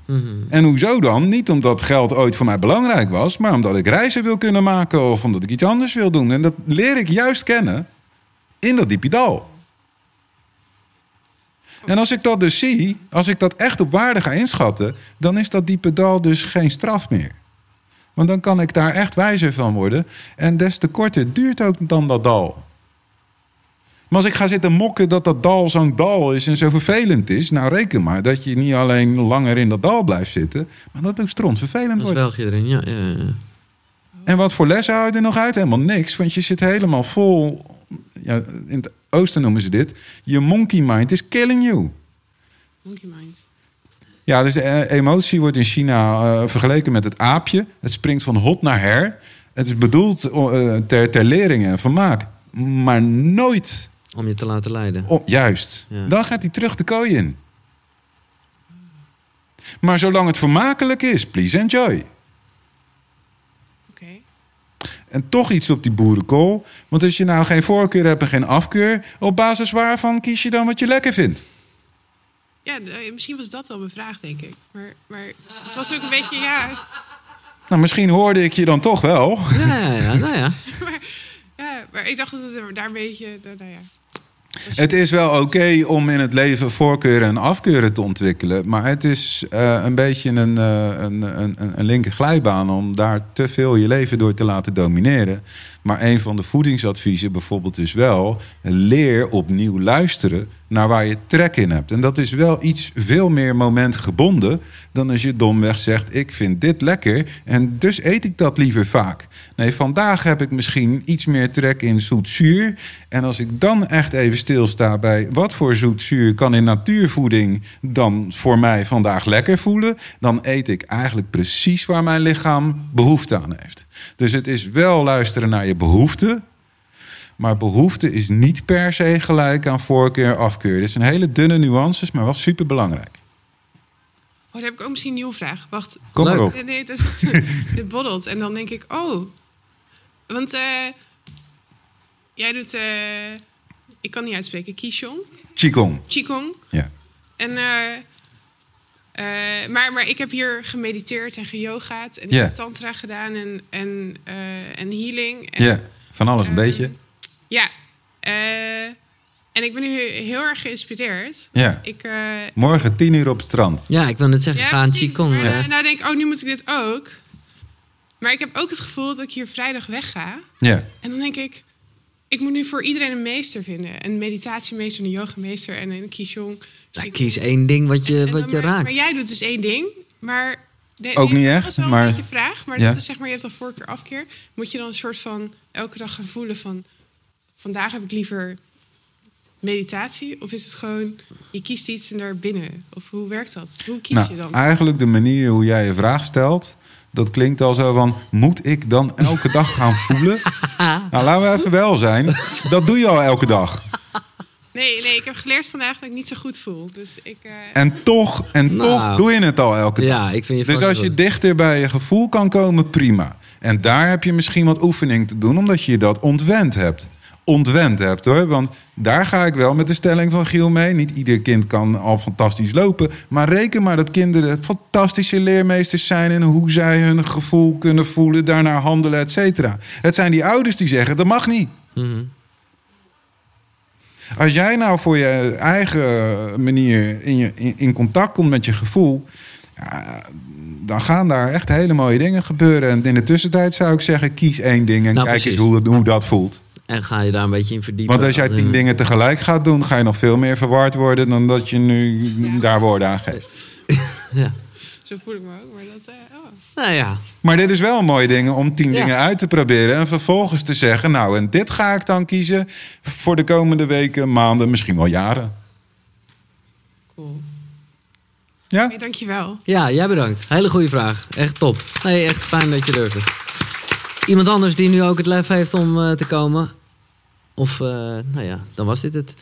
En hoezo dan? Niet omdat geld ooit voor mij belangrijk was, maar omdat ik reizen wil kunnen maken of omdat ik iets anders wil doen. En dat leer ik juist kennen in dat diepe dal. En als ik dat dus zie, als ik dat echt op waarde ga inschatten, dan is dat diepe dal dus geen straf meer. Want dan kan ik daar echt wijzer van worden. En des te korter duurt ook dan dat dal. Maar als ik ga zitten mokken dat dat dal zo'n dal is en zo vervelend is, nou reken maar dat je niet alleen langer in dat dal blijft zitten, maar dat het ook stront vervelend wordt. je erin, ja. ja, ja. En wat voor lessen hou je er nog uit? Helemaal niks, want je zit helemaal vol. Ja, in het oosten noemen ze dit. Je monkey mind is killing you. monkey mind. Ja, dus de eh, emotie wordt in China eh, vergeleken met het aapje. Het springt van hot naar her. Het is bedoeld eh, ter, ter lering en vermaak. Maar nooit, Om je te laten leiden. om, juist. Ja. Dan gaat hij terug de kooi in. Maar zolang het vermakelijk is, please enjoy. Oké. En toch iets op die boerenkool. Want als je nou geen voorkeur hebt en geen afkeur... op basis waarvan kies je dan wat je lekker vindt? Ja, d- misschien was dat wel mijn vraag, denk ik. Maar, maar het was ook een beetje, ja... Nou, misschien hoorde ik je dan toch wel. Ja, ja, ja. Nou ja. <laughs> Ja, maar ik dacht dat het daar een beetje... Nou ja. Het is wel oké om in het leven voorkeuren en afkeuren te ontwikkelen. Maar het is eh, een beetje een, eh, een, een, een, een linker glijbaan om daar te veel je leven door te laten domineren. Maar een van de voedingsadviezen bijvoorbeeld is wel... leer opnieuw luisteren naar waar je trek in hebt. En dat is wel iets veel meer momentgebonden... dan als je domweg zegt, ik vind dit lekker... en dus eet ik dat liever vaak. Nee, vandaag heb ik misschien iets meer trek in zoet-zuur. En als ik dan echt even stilsta bij... wat voor zoet-zuur kan in natuurvoeding dan voor mij vandaag lekker voelen... dan eet ik eigenlijk precies waar mijn lichaam behoefte aan heeft. Dus het is wel luisteren naar je behoeften... Maar behoefte is niet per se gelijk aan voorkeur afkeur. Dit zijn hele dunne nuances, maar wel super belangrijk. Oh, dan heb ik ook misschien een nieuwe vraag. Wacht. Kom erop. Nee, nee, dat, <laughs> dit boddelt. En dan denk ik, oh. Want eh, jij doet... eh, ik kan niet uitspreken. Qigong. Qigong. Qigong. Ja. En, eh, eh, maar, maar ik heb hier gemediteerd en geyogaat. En ik Ja. heb tantra gedaan en, en, eh, en healing. En, ja, van alles een Ehm, beetje. Ja. eh, en ik ben nu heel erg geïnspireerd. Ja. Ik, eh, Morgen tien uur op het strand. Ja, ik wil net zeggen, ja, ga. Qigong. Maar, eh, nou denk ik, oh, nu moet ik dit ook. Maar ik heb ook het gevoel dat ik hier vrijdag wegga. Ja. En dan denk ik, ik moet nu voor iedereen een meester vinden. Een meditatiemeester, een yogameester en een Qigong. Nou, kies één ding wat je, En wat je maar, raakt. Maar jij doet dus één ding. Maar de- Ook niet Dat echt, is wel maar- een beetje vraag. Maar Ja. dat is zeg maar, je hebt dan voorkeur afkeer. Moet je dan een soort van elke dag gaan voelen van... Vandaag heb ik liever meditatie? Of is het gewoon, je kiest iets en daar binnen? Of hoe werkt dat? Hoe kies je Nou, dan? eigenlijk de manier hoe jij je vraag stelt... dat klinkt al zo van... moet ik dan elke dag gaan voelen? <laughs> nou, laten we even wel zijn. Dat doe je al elke dag. Nee, nee, ik heb geleerd vandaag dat ik niet zo goed voel. Dus ik... eh, En toch, en Nou. toch doe je het al elke dag. Ja, ik vind je Dus als je goed. dichter bij je gevoel kan komen, prima. En daar heb je misschien wat oefening te doen, omdat je dat ontwend hebt. Ontwend hebt hoor. Want daar ga ik wel met de stelling van Giel mee. Niet ieder kind kan al fantastisch lopen. Maar reken maar dat kinderen fantastische leermeesters zijn in hoe zij hun gevoel kunnen voelen, daarnaar handelen, et cetera. Het zijn die ouders die zeggen: dat mag niet. Mhm. Als jij nou voor je eigen manier in, je, in, in contact komt met je gevoel, ja, dan gaan daar echt hele mooie dingen gebeuren. En in de tussentijd zou ik zeggen, kies één ding en Nou, kijk precies. eens hoe, hoe dat voelt. En ga je daar een beetje in verdiepen. Want als jij tien in- dingen tegelijk gaat doen, ga je nog veel meer verward worden dan dat je nu daar woorden aan geeft. <laughs> Ja. Zo voel ik me ook. Maar dat, eh, oh. Nou ja, Maar dit is wel een mooie ding om tien Ja. dingen uit te proberen. En vervolgens te zeggen, nou, en dit ga ik dan kiezen voor de komende weken, maanden, misschien wel jaren. cool. Ja? Nee, dankjewel. Ja, jij bedankt. Hele goede vraag. Echt top. Nee, echt fijn dat je durfde. Iemand anders die nu ook het lef heeft om eh, te komen. Of, eh, nou ja, dan was dit het.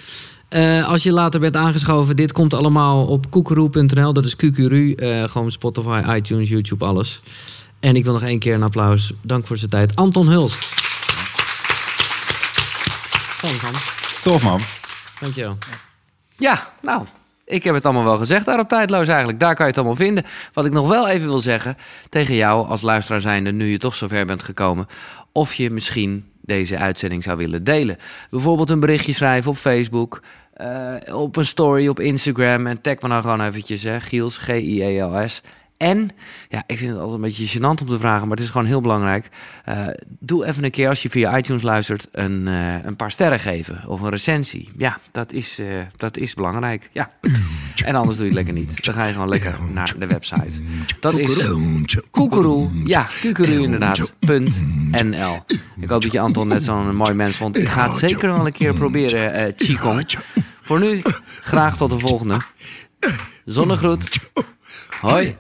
Eh, als je later bent aangeschoven, dit komt allemaal op koekeroe.nl. Dat is QQRU. eh gewoon Spotify, iTunes, YouTube, alles. En ik wil nog één keer een applaus. Dank voor zijn tijd. Anton Hulst. Dank, man. Tof, man. Dankjewel. Ja, nou, ik heb het allemaal wel gezegd daar op Tijdloos eigenlijk. Daar kan je het allemaal vinden. Wat ik nog wel even wil zeggen tegen jou als luisteraar zijnde... nu je toch zover bent gekomen... of je misschien deze uitzending zou willen delen. Bijvoorbeeld een berichtje schrijven op Facebook... eh, op een story op Instagram... en tag me nou gewoon eventjes, hè, Giels, G-I-E-L-S... En, ja, ik vind het altijd een beetje gênant om te vragen, maar het is gewoon heel belangrijk. Eh, doe even een keer, als je via iTunes luistert, een, eh, een paar sterren geven. Of een recensie. Ja, dat is, eh, dat is belangrijk. Ja. En anders doe je het lekker niet. Dan ga je gewoon lekker naar de website. Dat is koekeroe. Ja, koekeroe inderdaad. NL. Ik hoop dat je Anton net zo'n mooi mens vond. Ik ga het zeker wel een keer proberen, Qigong. Voor nu, graag tot de volgende. Zonnegroet. Hoi.